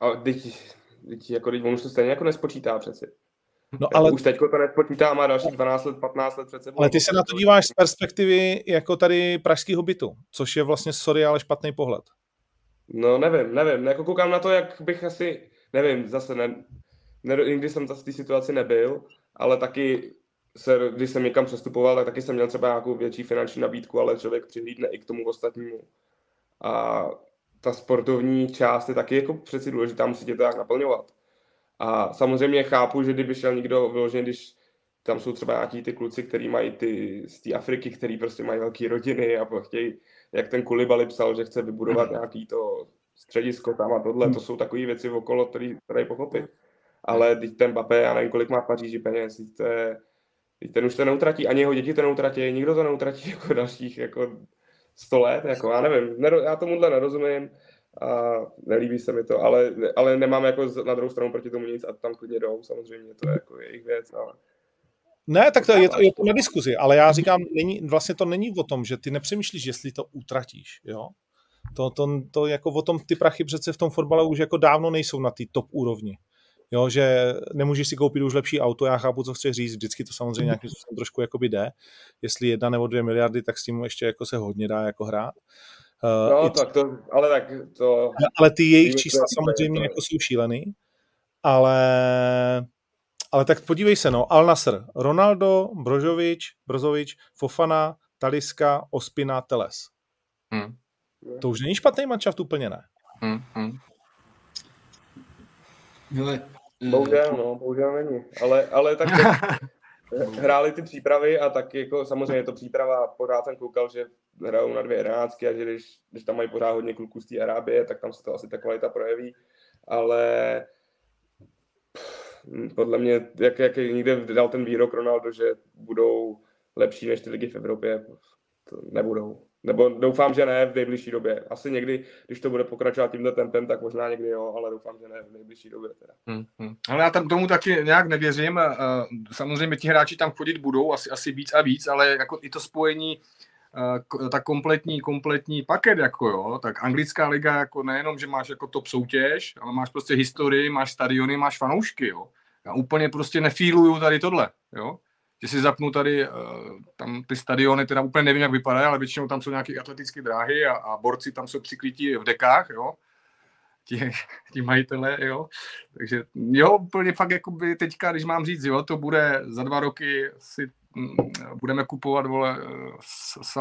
A teď, teď, jako, teď on už to stejně jako nespočítá přeci. No, ale... Už teď to nespočítá, má další 12 let, 15 let před sebou. Ale ty se na to díváš z perspektivy jako tady pražského bytu, což je vlastně, sorry, ale špatný pohled. No nevím, nevím. Jako koukám na to, jak bych asi, nevím, zase ne, ne nikdy jsem zase v té situaci nebyl, ale taky se, když jsem někam přestupoval, tak taky jsem měl třeba nějakou větší finanční nabídku, ale člověk přihlídne i k tomu ostatnímu. A ta sportovní část je taky jako přeci důležitá, musíte to tak naplňovat. A samozřejmě chápu, že kdyby šel někdo vyložený, když tam jsou třeba nějaký ty kluci, kteří mají ty z té Afriky, který prostě mají velké rodiny a chtějí, jak ten Kulibali psal, že chce vybudovat nějaký to středisko tam a tohle, to jsou takové věci okolo, které tady pochopit. Ale teď ten Bape, já nevím, kolik má v Paříži peněz, teď to je, teď ten už to neutratí, ani jeho děti to neutratí, nikdo to neutratí jako dalších jako 100 let, jako já nevím, já tomuhle nerozumím a nelíbí se mi to, ale, ale nemám jako na druhou stranu proti tomu nic a tam klidně jdou, samozřejmě, to je jako jejich věc, ale... Ne, tak to je, to, je to na diskuzi, ale já říkám, není, vlastně to není o tom, že ty nepřemýšlíš, jestli to utratíš, jo. To, to, to jako o tom ty prachy přece v tom fotbale už jako dávno nejsou na té top úrovni. Jo, že nemůžeš si koupit už lepší auto, já chápu, co chceš říct, vždycky to samozřejmě nějakým způsobem trošku jakoby jde. Jestli jedna nebo dvě miliardy, tak s tím ještě jako se hodně dá jako hrát. Uh, no, tak to, ale tak to... Ale ty jejich čísla samozřejmě jako jsou šílený, ale, ale tak podívej se, no, Al Nasr, Ronaldo, Brožovič, Brozovič, Fofana, Taliska, Ospina, Teles. Hmm. To už není špatný manšaft úplně, ne? Hmm, hmm. Hele, bohužel, no, bohužel není. Ale, ale tak hráli ty přípravy a tak jako samozřejmě je to příprava, pořád jsem koukal, že hrajou na dvě jedenáctky a že když, když tam mají pořád hodně kluků z té Arábie, tak tam se to asi ta kvalita projeví, ale podle mě, jak, jak někde dal ten výrok Ronaldo, že budou lepší než ty ligy v Evropě, to nebudou. Nebo doufám, že ne v nejbližší době. Asi někdy, když to bude pokračovat tímhle tempem, tak možná někdy jo, ale doufám, že ne v nejbližší době. Teda. Hmm, hmm. Ale já tam tomu taky nějak nevěřím. Samozřejmě ti hráči tam chodit budou, asi, asi víc a víc, ale jako i to spojení tak kompletní, kompletní paket, jako jo, tak anglická liga jako nejenom, že máš jako top soutěž, ale máš prostě historii, máš stadiony, máš fanoušky, jo. Já úplně prostě nefíluju tady tohle, jo. Že si zapnu tady, eh, tam ty stadiony, teda úplně nevím, jak vypadají, ale většinou tam jsou nějaké atletické dráhy a, a borci tam jsou přiklítí v dekách, jo, ti, ti majitele, jo. Takže jo, úplně fakt jakoby teďka, když mám říct, jo, to bude za dva roky si mm, budeme kupovat, vole,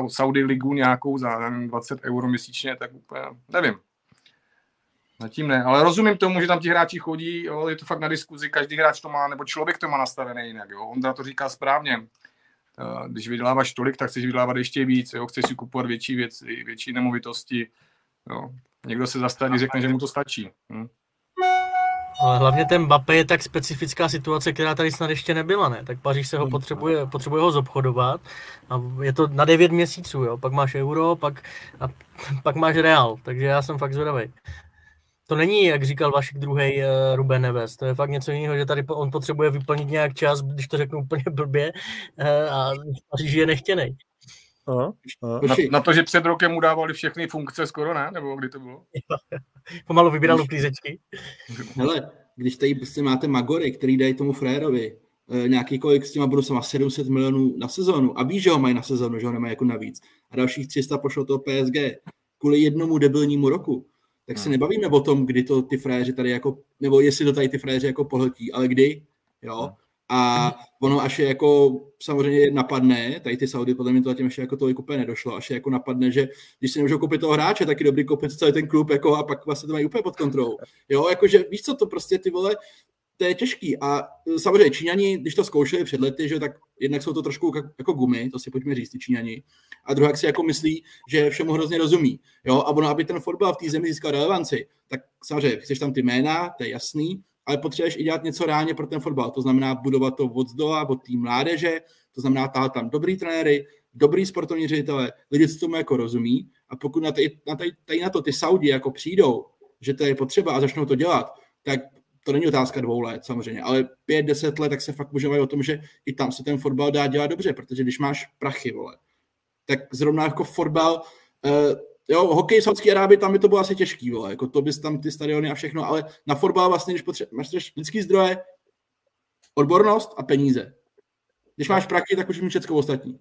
Saudi ligu nějakou za 20 euro měsíčně, tak úplně, nevím. Zatím ne, ale rozumím tomu, že tam ti hráči chodí, jo, je to fakt na diskuzi, každý hráč to má, nebo člověk to má nastavené jinak, jo. Ondra to říká správně. Eh, když vyděláváš tolik, tak chceš vydělávat ještě víc, jo, chceš si kupovat větší věci, větší nemovitosti, jo. Někdo se zastaví, řekne, že mu to stačí. Hm? Ale hlavně ten Mbappé je tak specifická situace, která tady snad ještě nebyla, ne? Tak Paříž se ho potřebuje, potřebuje ho zobchodovat a je to na 9 měsíců, jo? Pak máš euro, pak, a, pak máš real, takže já jsem fakt zvědavý. To není, jak říkal Vašik druhý uh, Ruben Neves, to je fakt něco jiného, že tady on potřebuje vyplnit nějak čas, když to řeknu úplně blbě, uh, a Paříž je nechtěný. Aha, aha. Na, na, to, že před rokem mu dávali všechny funkce skoro, ne? Nebo kdy to bylo? Pomalu vybíral uklízečky. Hele, když tady prostě máte Magory, který dají tomu Frérovi e, nějaký kolik s těma bonusama 700 milionů na sezonu a ví, že ho mají na sezonu, že ho nemají jako navíc a dalších 300 pošlo toho PSG kvůli jednomu debilnímu roku, tak se no. nebavíme o tom, kdy to ty fréři tady jako, nebo jestli to tady ty fréři jako pohltí, ale kdy, jo. No. A ono až je jako samozřejmě napadne, tady ty Saudy, podle mě to zatím ještě jako tolik úplně nedošlo, až je jako napadne, že když si nemůžou koupit toho hráče, tak je dobrý koupit celý ten klub jako, a pak vlastně to mají úplně pod kontrolou. Jo, jakože víš co, to prostě ty vole, to je těžký. A samozřejmě Číňani, když to zkoušeli před lety, že tak jednak jsou to trošku jako gumy, to si pojďme říct, ty Číňani. A druhá si jako myslí, že všemu hrozně rozumí. Jo? A ono, aby ten fotbal v té zemi získal relevanci, tak samozřejmě chceš tam ty jména, to je jasný, ale potřebuješ i dělat něco reálně pro ten fotbal. To znamená budovat to od zdola, od té mládeže, to znamená tahat tam dobrý trenéry, dobrý sportovní ředitele, lidi, co tomu jako rozumí. A pokud na, tady, na, tady, tady na to ty Saudi jako přijdou, že to je potřeba a začnou to dělat, tak to není otázka dvou let samozřejmě, ale pět, deset let, tak se fakt můžeme o tom, že i tam se ten fotbal dá dělat dobře, protože když máš prachy, vole, tak zrovna jako fotbal, uh, jo, hokej Saudské Arábie, tam by to bylo asi těžký, vole, jako to bys tam ty stadiony a všechno, ale na fotbal vlastně, když potřebuješ lidský zdroje, odbornost a peníze. Když máš prachy, tak už mít všechno ostatní.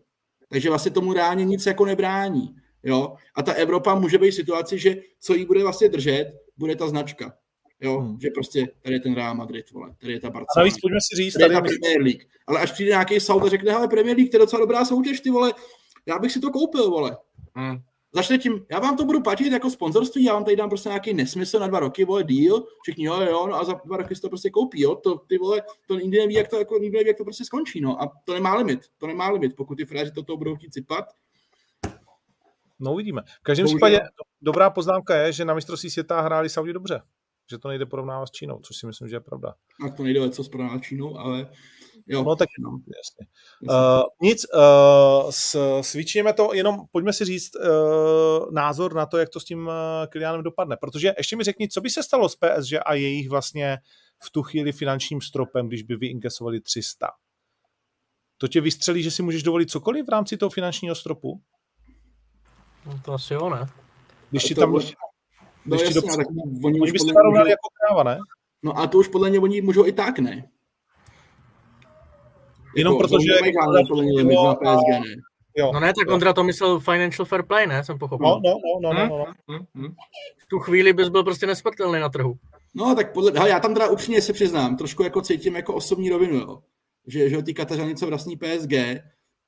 Takže vlastně tomu reálně nic jako nebrání. Jo? A ta Evropa může být v situaci, že co jí bude vlastně držet, bude ta značka. Jo, hmm. že prostě tady je ten Real Madrid, vole, tady je ta Barcelona. Navíc pojďme si říct, tady, tady je ta Premier League. Ale až přijde nějaký Saud a řekne, hele, Premier League, to je docela dobrá soutěž, ty vole, já bych si to koupil, vole. Hmm. Začne tím, já vám to budu platit jako sponzorství, já vám tady dám prostě nějaký nesmysl na dva roky, vole, deal, všichni, jo, jo, no a za dva roky si to prostě koupí, jo, to ty vole, to nikdy neví, jak to, jako, nikdy neví, jak to prostě skončí, no, a to nemá limit, to nemá limit, pokud ty fréři toto budou chtít cipat, No uvidíme. V každém případě dobrá poznámka je, že na mistrovství světa hráli Saudi dobře že to nejde porovnávat s Čínou, což si myslím, že je pravda. A to nejde co s porovnávat s Čínou, ale jo. No tak no. jasně. Uh, nic, uh, s, svičněme to, jenom pojďme si říct uh, názor na to, jak to s tím uh, Kylianem dopadne, protože ještě mi řekni, co by se stalo s PSG a jejich vlastně v tu chvíli finančním stropem, když by vyinkesovali 300. To tě vystřelí, že si můžeš dovolit cokoliv v rámci toho finančního stropu? No to asi jo, ne? Když ti tam... Bylo... No jasně, do... tak oni, oni by se narovnali jako kráva, ne? No a to už podle mě oni můžou i tak, ne? Jenom jako, protože... Jako, podle mě na PSG, ne? Jo. No ne, tak Ondra to myslel financial fair play, ne? Jsem pochopil. No, no, no, no, no, no. Hmm? Hmm? V tu chvíli bys byl prostě nesmrtelný na trhu. No, tak podle, hele, já tam teda upřímně se přiznám, trošku jako cítím jako osobní rovinu, jo. Že, že ty Katařany, co vlastní PSG,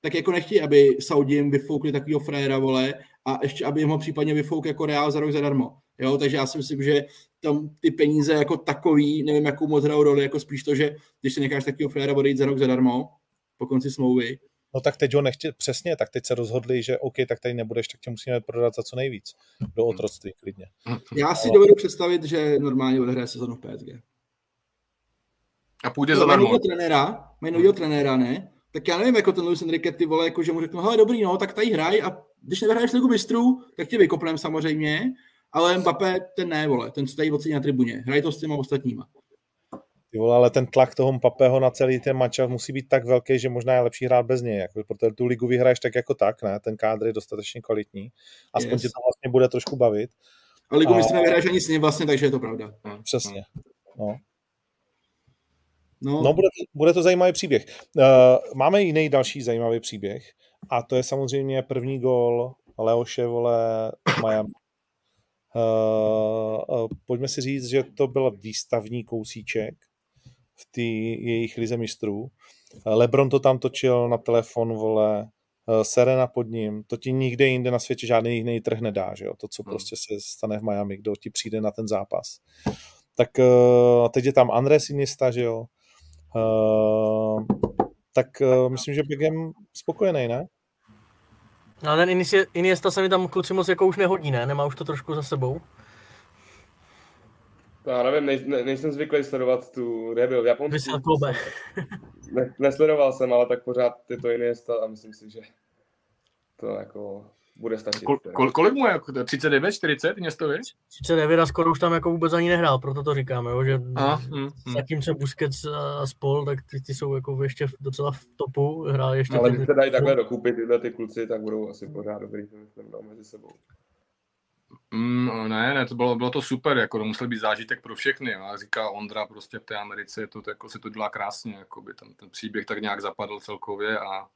tak jako nechtějí, aby Saudím vyfoukli takového fréra, vole, a ještě, aby jim ho případně vyfouk jako Real za rok zadarmo. Jo, takže já si myslím, že tam ty peníze jako takový, nevím, jakou moc hrajou roli, jako spíš to, že když si necháš takového fréra odejít za rok zadarmo, po konci smlouvy, No tak teď ho nechtě, přesně, tak teď se rozhodli, že OK, tak tady nebudeš, tak tě musíme prodat za co nejvíc. Do hmm. otroctví klidně. Já si dovedu představit, že normálně odehraje sezonu v PSG. A půjde za nového trenéra, mají nového trenéra, ne? Tak já nevím, jako ten Luis Enrique, ty vole, jako že mu řeknu, hele, dobrý, no, tak tady hraj a když nevyhraješ ligu mistrů, tak tě vykopneme samozřejmě, ale Mbappé ten ne, vole, ten stojí ocení na tribuně, hraje to s těma ostatníma. Ty vole, ale ten tlak toho Mbappého na celý ten match musí být tak velký, že možná je lepší hrát bez něj, jako, protože tu ligu vyhraješ tak jako tak, ne? Ten kádr je dostatečně kvalitní. Aspoň yes. tě to vlastně bude trošku bavit. A ligu a... mistrů nevyhraješ ani s ním vlastně, takže je to pravda. Přesně. No. No, no bude, to, bude to zajímavý příběh. Uh, máme jiný další zajímavý příběh a to je samozřejmě první gol Leoše, vole, Miami. Uh, uh, pojďme si říct, že to byl výstavní kousíček v té jejich lize mistrů. Lebron to tam točil na telefon, vole, Serena pod ním, to ti nikde jinde na světě žádný jiný trh nedá, že jo? to, co hmm. prostě se stane v Miami, kdo ti přijde na ten zápas. Tak uh, teď je tam Andres Iniesta, že jo, uh, tak uh, myslím, že Begem spokojený, ne? No ten Iniesta se mi tam kluci moc jako už nehodí, ne? Nemá už to trošku za sebou? Já nevím, nej, ne, nejsem zvyklý sledovat tu rebuild v Japonsku. ne, nesledoval jsem, ale tak pořád je to Iniesta a myslím si, že to jako bude stačit. Kol, kol, kolik mu je? 39, 40 Iniestovi? 39 a skoro už tam jako vůbec ani nehrál, proto to říkáme, jo, že a, mm, mm. zatímco Busquets a spol, tak ty, ty jsou jako ještě docela v topu, hrál ještě... Ale když se dají takhle dokupit tyhle ty kluci, tak budou asi pořád dobrý, myslím, no, mezi sebou. Mm, ne, ne, to bylo, bylo to super, jako to musel být zážitek pro všechny. A říká Ondra, prostě v té Americe to, to jako se to dělá krásně, jako by tam ten příběh tak nějak zapadl celkově a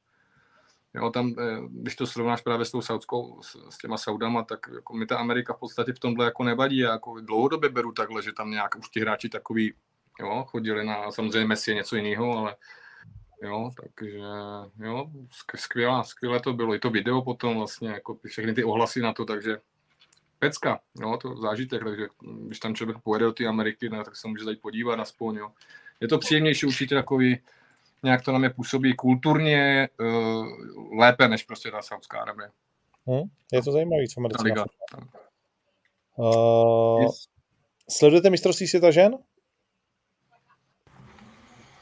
jo, tam, eh, když to srovnáš právě s tou saudskou, s, s těma Saudama, tak jako mi ta Amerika v podstatě v tomhle jako nevadí. Já jako dlouhodobě beru takhle, že tam nějak už ti hráči takový, jo, chodili na, samozřejmě Messi je něco jiného, ale jo, takže jo, skvělá, skvělé to bylo. I to video potom vlastně, jako všechny ty ohlasy na to, takže pecka, jo, to zážitek, takže když tam člověk pojede do té Ameriky, ne, tak se může zajít podívat aspoň, jo. Je to příjemnější určitě takový, nějak to na mě působí kulturně uh, lépe, než prostě ta Saudská Arabie. Hmm, je to zajímavé, co Liga. Uh, yes. Sledujete mistrovství světa žen?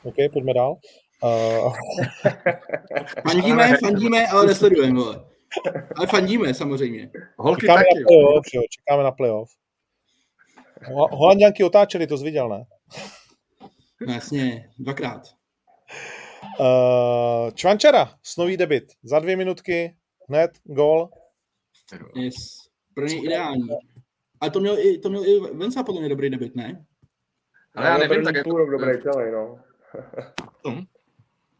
OK, pojďme dál. Uh... fandíme, fandíme, ale nesledujeme, ale fandíme samozřejmě. Holky čekáme taky. Na playoff, jo, čekáme na playoff. Holanděnky otáčeli, to jsi viděl, ne? No jasně, dvakrát. Uh, Čvančara, snový debit. Za dvě minutky, hned, gol. Yes. Pro ně ideální. Ale to měl i, to měl i Venca podle mě dobrý debit, ne? Ale já nevím, tak jako... dobrý celý, no. mm.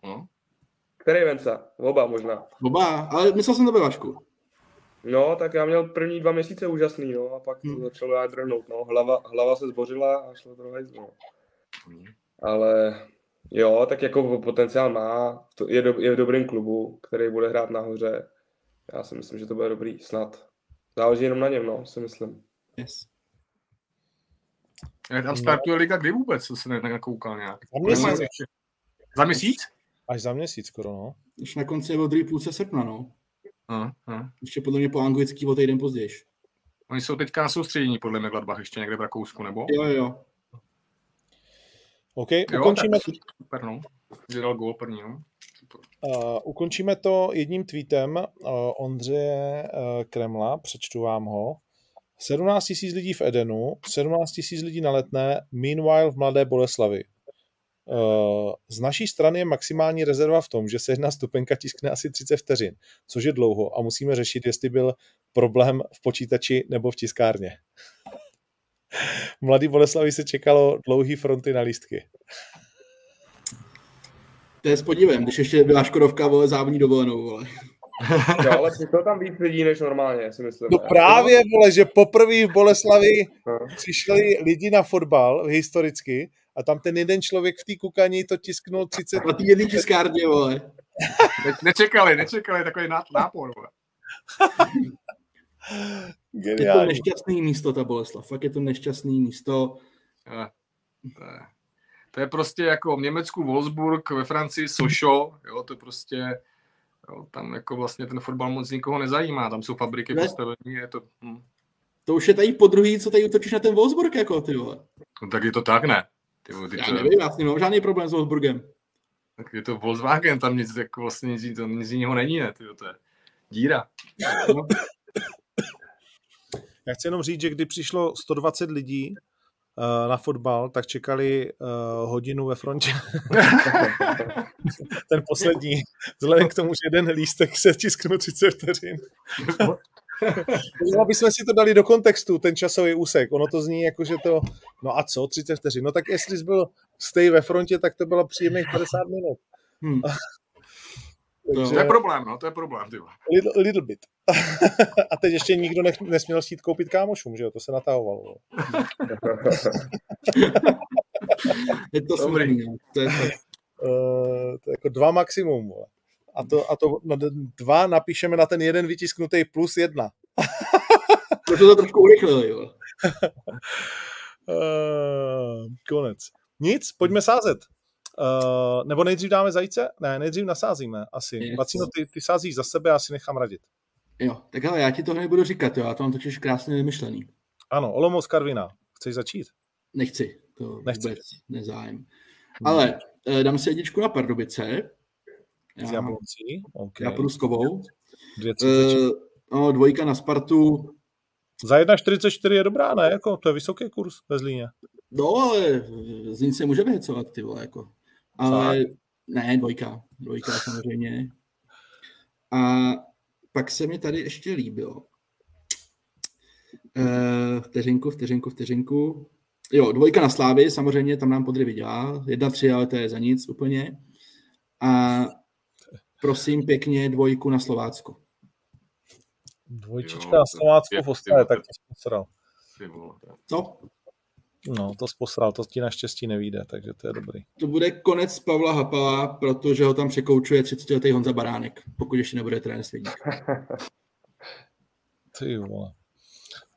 no. Který Venca? Oba možná. Oba, ale myslel jsem to ve Vašku. No, tak já měl první dva měsíce úžasný, no, a pak hmm. to začalo já drhnout, no. Hlava, hlava se zbořila a šlo to no. Hmm. Ale jo, tak jako potenciál má, je, do, je v dobrém klubu, který bude hrát nahoře. Já si myslím, že to bude dobrý, snad. Záleží jenom na něm, no, si myslím. Yes. Tam startuje liga kdy vůbec, co se nekoukal nějak? Za měsíc. Za měsíc? Až za měsíc skoro, no. Už na konci nebo druhý půlce srpna, no. A, a. Ještě podle mě po anglický o týden později. Oni jsou teďka na soustředění, podle mě Gladbach, ještě někde v Rakousku, nebo? Jo, jo. OK, jo, ukončíme... Super, no. Vydal gól první, no. Uh, ukončíme to jedním tweetem uh, Ondřeje uh, Kremla, přečtu vám ho. 17 000 lidí v Edenu, 17 000 lidí na letné, meanwhile v Mladé Boleslavi. Uh, z naší strany je maximální rezerva v tom, že se jedna stupenka tiskne asi 30 vteřin, což je dlouho a musíme řešit, jestli byl problém v počítači nebo v tiskárně. Mladý Boleslavi se čekalo dlouhý fronty na lístky. To je s podívem, když ještě byla Škodovka vole, závodní dovolenou, vole. jo, ale přišlo tam víc lidí než normálně, si myslím. No právě, vole, že poprvé v Boleslavi no. přišli lidi na fotbal historicky a tam ten jeden člověk v té kukaní to tisknul 30... Na té jedné tiskárně, vole. Ne, nečekali, nečekali takový nápor, vole. Geniální. Je to nešťastný místo, ta Boleslav. Fakt je to nešťastný místo. To, je, to je prostě jako v Německu Wolfsburg, ve Francii Sochaux, jo, to je prostě, jo, tam jako vlastně ten fotbal moc nikoho nezajímá, tam jsou fabriky ne. postavení, je to... Hm. To už je tady po druhý, co tady utočíš na ten Wolfsburg, jako ty vole. No, tak je to tak, ne? Ty, ty, já nevím, já s nemám žádný problém s Wolfsburgem. Tak je to Volkswagen, tam nic, jako vlastně nic, to, nic jiného není, ne? Ty, to je díra. No. Já chci jenom říct, že kdy přišlo 120 lidí uh, na fotbal, tak čekali uh, hodinu ve frontě. Ten poslední, vzhledem k tomu, že jeden lístek se tisknul 30 vteřin. aby jsme si to dali do kontextu, ten časový úsek. Ono to zní jako, že to, no a co, 30 vteřin. No tak jestli jsi byl stej ve frontě, tak to bylo příjemných 50 minut. Hmm. Takže... To je problém, no, to je problém. Ty. Little, little bit. a teď ještě nikdo nech, nesměl chtít koupit kámošům, že jo, to se natahovalo. je to smrný, no. to je uh, to je jako dva maximum, vole. A to, a to na dva napíšeme na ten jeden vytisknutý plus jedna. to to trošku urychlili, jo. uh, konec. Nic, pojďme sázet. Uh, nebo nejdřív dáme zajíce? Ne, nejdřív nasázíme asi. Vacino, ty, ty sázíš za sebe, já si nechám radit. Jo, tak ale já ti to nebudu říkat, jo, já to mám totiž krásně vymyšlený. Ano, Olomouc Karvina. Chceš začít? Nechci, to Nechci. vůbec nezájem. Ale uh, dám si jedničku na Pardubice. Já, Z Jabloncí? Okay. Já půjdu s Kovou. Uh, no, dvojka na Spartu. Za 1,44 je dobrá, ne? Jako, to je vysoký kurz ve Zlíně. No, ale Zlín se může vyhecovat, ty vole, jako. Ale tak. ne, dvojka. Dvojka samozřejmě. A pak se mi tady ještě líbilo. Uh, vteřinku, vteřinku, vteřinku. Jo, dvojka na Slávy, samozřejmě, tam nám podry vydělá. Jedna, tři, ale to je za nic úplně. A prosím pěkně dvojku na Slovácko. Dvojčička na Slovácko v Ostravě, tak to posral. Co? No, to sposral, to ti naštěstí nevíde, takže to je dobrý. To bude konec Pavla Hapala, protože ho tam překoučuje 30 letý Honza Baránek, pokud ještě nebude trenér svědík. Ty vole.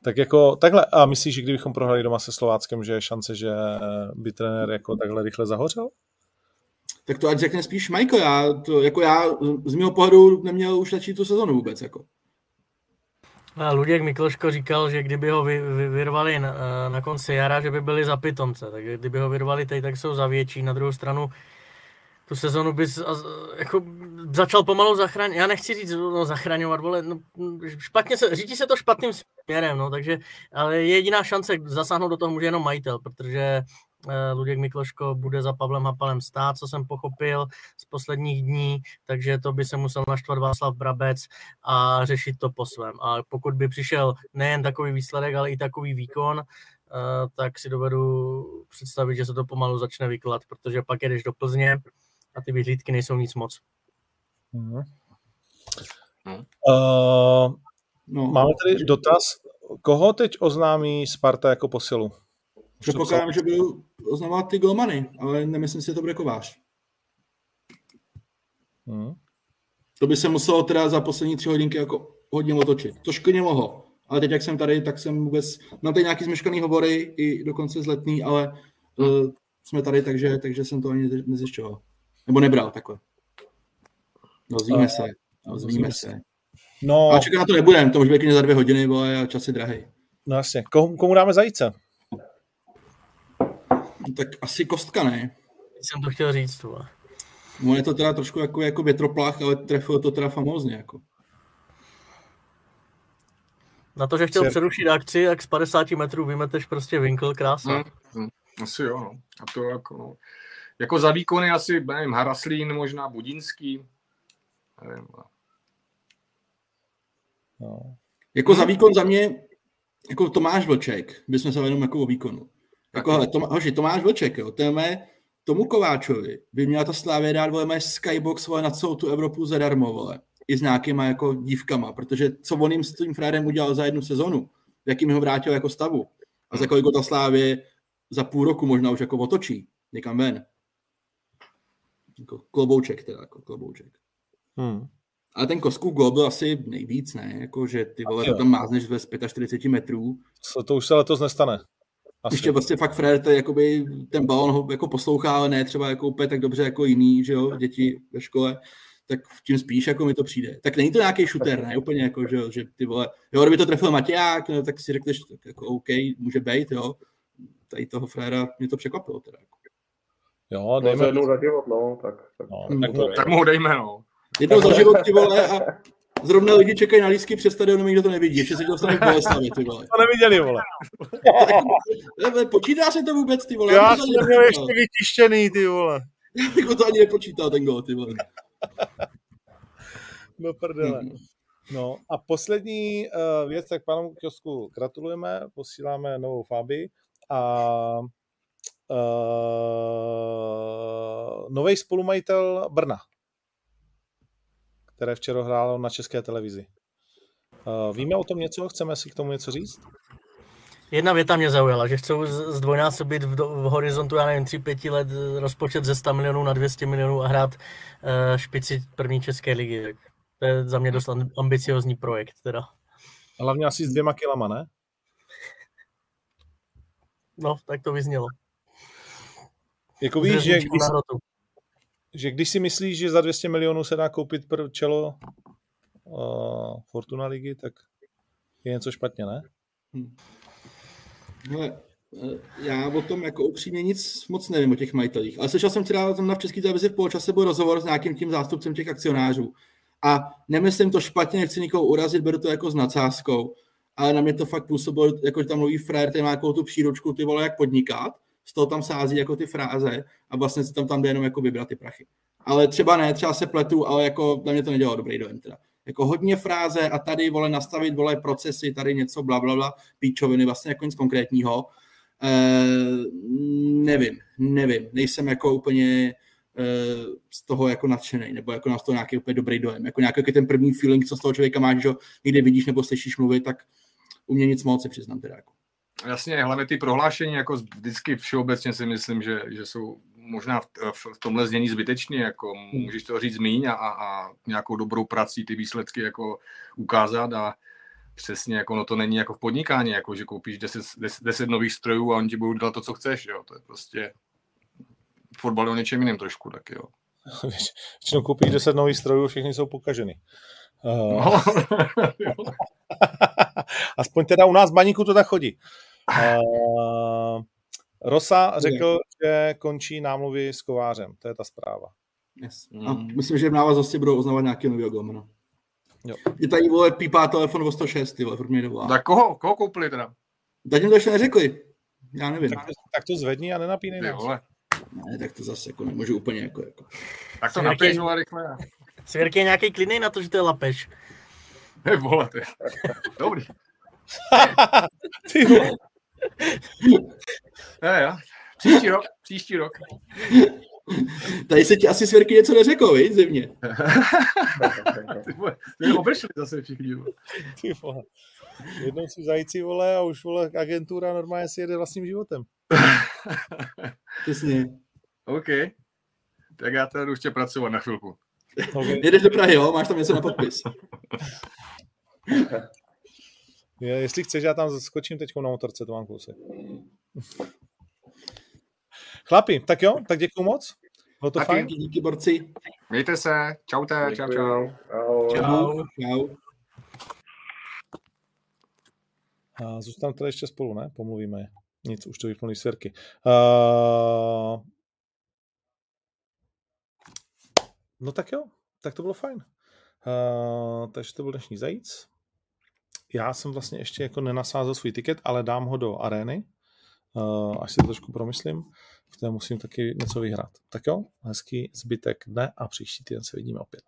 Tak jako takhle, a myslíš, že kdybychom prohrali doma se Slováckem, že je šance, že by trenér jako takhle rychle zahořel? Tak to ať řekne spíš Michael, já, to, jako já z mého pohledu neměl už začít tu sezonu vůbec. Jako. Luděk Mikloško říkal, že kdyby ho vy, vy, vyrvali na, na konci jara, že by byli za pitomce. Takže kdyby ho vyrvali teď, tak jsou za větší. Na druhou stranu tu sezonu bys jako začal pomalu zachraňovat. Já nechci říct no, zachraňovat, vole, no, špatně se, řídí se to špatným směrem, no, takže, ale jediná šance zasáhnout do toho může jenom majitel, protože Eh, Luděk Mikloško bude za Pavlem Hapalem stát, co jsem pochopil z posledních dní, takže to by se musel naštvat Václav Brabec a řešit to po svém. A pokud by přišel nejen takový výsledek, ale i takový výkon, eh, tak si dovedu představit, že se to pomalu začne vyklat, protože pak jedeš do Plzně a ty vyhlídky nejsou nic moc. Uh-huh. Uh, no. Máme tady dotaz. Koho teď oznámí Sparta jako posilu? Předpokládám, že byl oznamovat ty golmany, ale nemyslím si, že to bude kovář. Hmm. To by se muselo teda za poslední tři hodinky jako hodně otočit. To škodně mohlo. Ale teď, jak jsem tady, tak jsem vůbec... Mám tady nějaký zmeškaný hovory, i dokonce zletný, ale uh, jsme tady, takže, takže jsem to ani nezjišťoval. Nebo nebral takhle. No, zvíme se. No, zvíme se. No. A čekat na to nebudem, to už bude za dvě hodiny, bo a čas je drahý. No jasně. Komu, komu dáme zajíce? Tak asi kostka, ne? Jsem to chtěl říct, to. No je to teda trošku jako, jako větroplach, ale trefilo to teda famózně, jako. Na to, že chtěl přerušit akci, jak z 50 metrů vymeteš prostě vinkl, krása. Hmm, hmm, asi jo, no. A to jako, no. Jako za výkony asi, nevím, Haraslín, možná Budinský. Nevím, no. no. Jako za výkon za mě, jako Tomáš Vlček, bychom se jenom jako o výkonu. Jako, hele, Tom, hoši, Tomáš Vlček, jo, téme tomu Kováčovi by měla ta Slávě dát, vole, Skybox, vole, na celou tu Evropu zadarmo, vole, i s nějakýma jako dívkama, protože co on jim s tím Frérem udělal za jednu sezonu, jakým ho vrátil jako stavu a za kolik ta Slávě za půl roku možná už jako otočí někam ven. Jako klobouček teda, jako klobouček. Hmm. Ale ten Kosku gol byl asi nejvíc, ne? Jako, že ty vole, to tam mázneš ve 45 metrů. To, to už se letos nestane. Asi. Ještě vlastně fakt Fred, to je, jakoby, ten balon ho jako poslouchá, ale ne třeba jako úplně tak dobře jako jiný, že jo, děti ve škole, tak tím spíš jako mi to přijde. Tak není to nějaký shooter, ne, úplně jako, že, že ty vole, jo, kdyby to trefil Matěják, no, tak si řekneš, tak jako OK, může být, jo, tady toho fréra mě to překvapilo teda. Jako. Jo, no, dejme. No, jednou za život, no, tak, tak, no, tak, tak, tak mu dejme, no. Jednou za život, ty vole, a Zrovna lidi čekají na lísky před stadionem, nikdo to nevidí. Ještě se to dostane v Boleslavi, ty vole. To neviděli, vole. Počítá se to vůbec, ty vole? Já, jsem měl ještě vytištěný, ty vole. Já bych to ani nepočítal, ten gol, ty vole. No prdele. No a poslední uh, věc, tak panu Kiosku gratulujeme, posíláme novou Fabi a uh, nový spolumajitel Brna, které včera hrálo na české televizi. Uh, víme o tom něco? Chceme si k tomu něco říct? Jedna věta mě zaujala, že chcou zdvojnásobit v, v horizontu, já nevím, 3-5 let rozpočet ze 100 milionů na 200 milionů a hrát uh, špici první české ligy. Tak to je za mě dost ambiciozní projekt teda. Hlavně asi s dvěma kilama, ne? No, tak to vyznělo. Jako víš, že když, že když si myslíš, že za 200 milionů se dá koupit pro čelo uh, Fortuna ligy, tak je něco špatně, ne? Hmm. Hele, eh, já o tom jako upřímně nic moc nevím o těch majitelích, ale slyšel jsem třeba tam na české televizi v poločase byl rozhovor s nějakým tím zástupcem těch akcionářů. A nemyslím to špatně, nechci nikoho urazit, beru to jako s nadsázkou, ale na mě to fakt působilo, jako že tam mluví frér, který má jako tu příručku, ty vole, jak podnikat, z toho tam sází jako ty fráze a vlastně si tam tam jde jenom jako vybrat ty prachy. Ale třeba ne, třeba se pletu, ale jako na mě to nedělalo dobrý dojem teda. Jako hodně fráze a tady vole nastavit vole procesy, tady něco bla bla bla, píčoviny, vlastně jako nic konkrétního. E, nevím, nevím, nejsem jako úplně e, z toho jako nadšený, nebo jako na to nějaký úplně dobrý dojem. Jako nějaký ten první feeling, co z toho člověka máš, že někde vidíš nebo slyšíš mluvit, tak u mě nic moc se přiznám teda. Jako. Jasně, hlavně ty prohlášení, jako vždycky všeobecně si myslím, že, že jsou možná v, v tomhle znění zbytečný, jako hmm. můžeš to říct míň a, a nějakou dobrou prací ty výsledky jako ukázat a přesně jako no to není jako v podnikání, jako že koupíš 10, 10, 10 nových strojů a oni ti budou dělat to, co chceš, jo, to je prostě fotbal o něčem jiném trošku, tak jo. Většinou koupíš 10 nových strojů, všechny jsou pokaženy. Uh, no. Aspoň teda u nás v baníku to tak chodí. Uh, Rosa řekl, že končí námluvy s Kovářem. To je ta zpráva. Yes. Mm. A myslím, že v návaznosti budou oznovat nějaký nový golmana. Jo. Je tady vole pípá telefon o 106, ty vole, furt dovolá. Tak koho, koho koupili teda? Zatím to ještě neřekli. Já nevím. Tak, tak to zvedni a nenapínej nás. Vole. Ne, tak to zase jako nemůžu úplně jako. jako. Tak to napíš, vole, rychle. Svěrky je nějaký klidný na to, že to je lapeš. Ne, vole, ty. Dobrý. ty vole. Ne, jo. Příští rok, příští rok. Tady se ti asi svěrky něco neřeklo, víš, zimně. ty vole, ty obešli zase všichni. Ty vole. Jednou si zajíci, vole, a už, vole, agentura normálně si jede vlastním životem. Přesně. OK. Tak já tady už tě pracovat na chvilku. Okay. Jedeš do Prahy, jo? Máš tam něco na podpis. Je, jestli chceš, já tam skočím teď na motorce, to mám kousek. Chlapi, tak jo, tak děkuju moc. Bylo to fajn. Díky, borci. Mějte se. Čaute, čau, čau. Čau. Čau. čau. A zůstaneme tady ještě spolu, ne? Pomluvíme. Nic, už to vypnuli svěrky. Uh... No tak jo, tak to bylo fajn. Uh, takže to byl dnešní zajíc já jsem vlastně ještě jako nenasázel svůj tiket, ale dám ho do arény, uh, až si to trošku promyslím, v té musím taky něco vyhrát. Tak jo, hezký zbytek dne a příští týden se vidíme opět.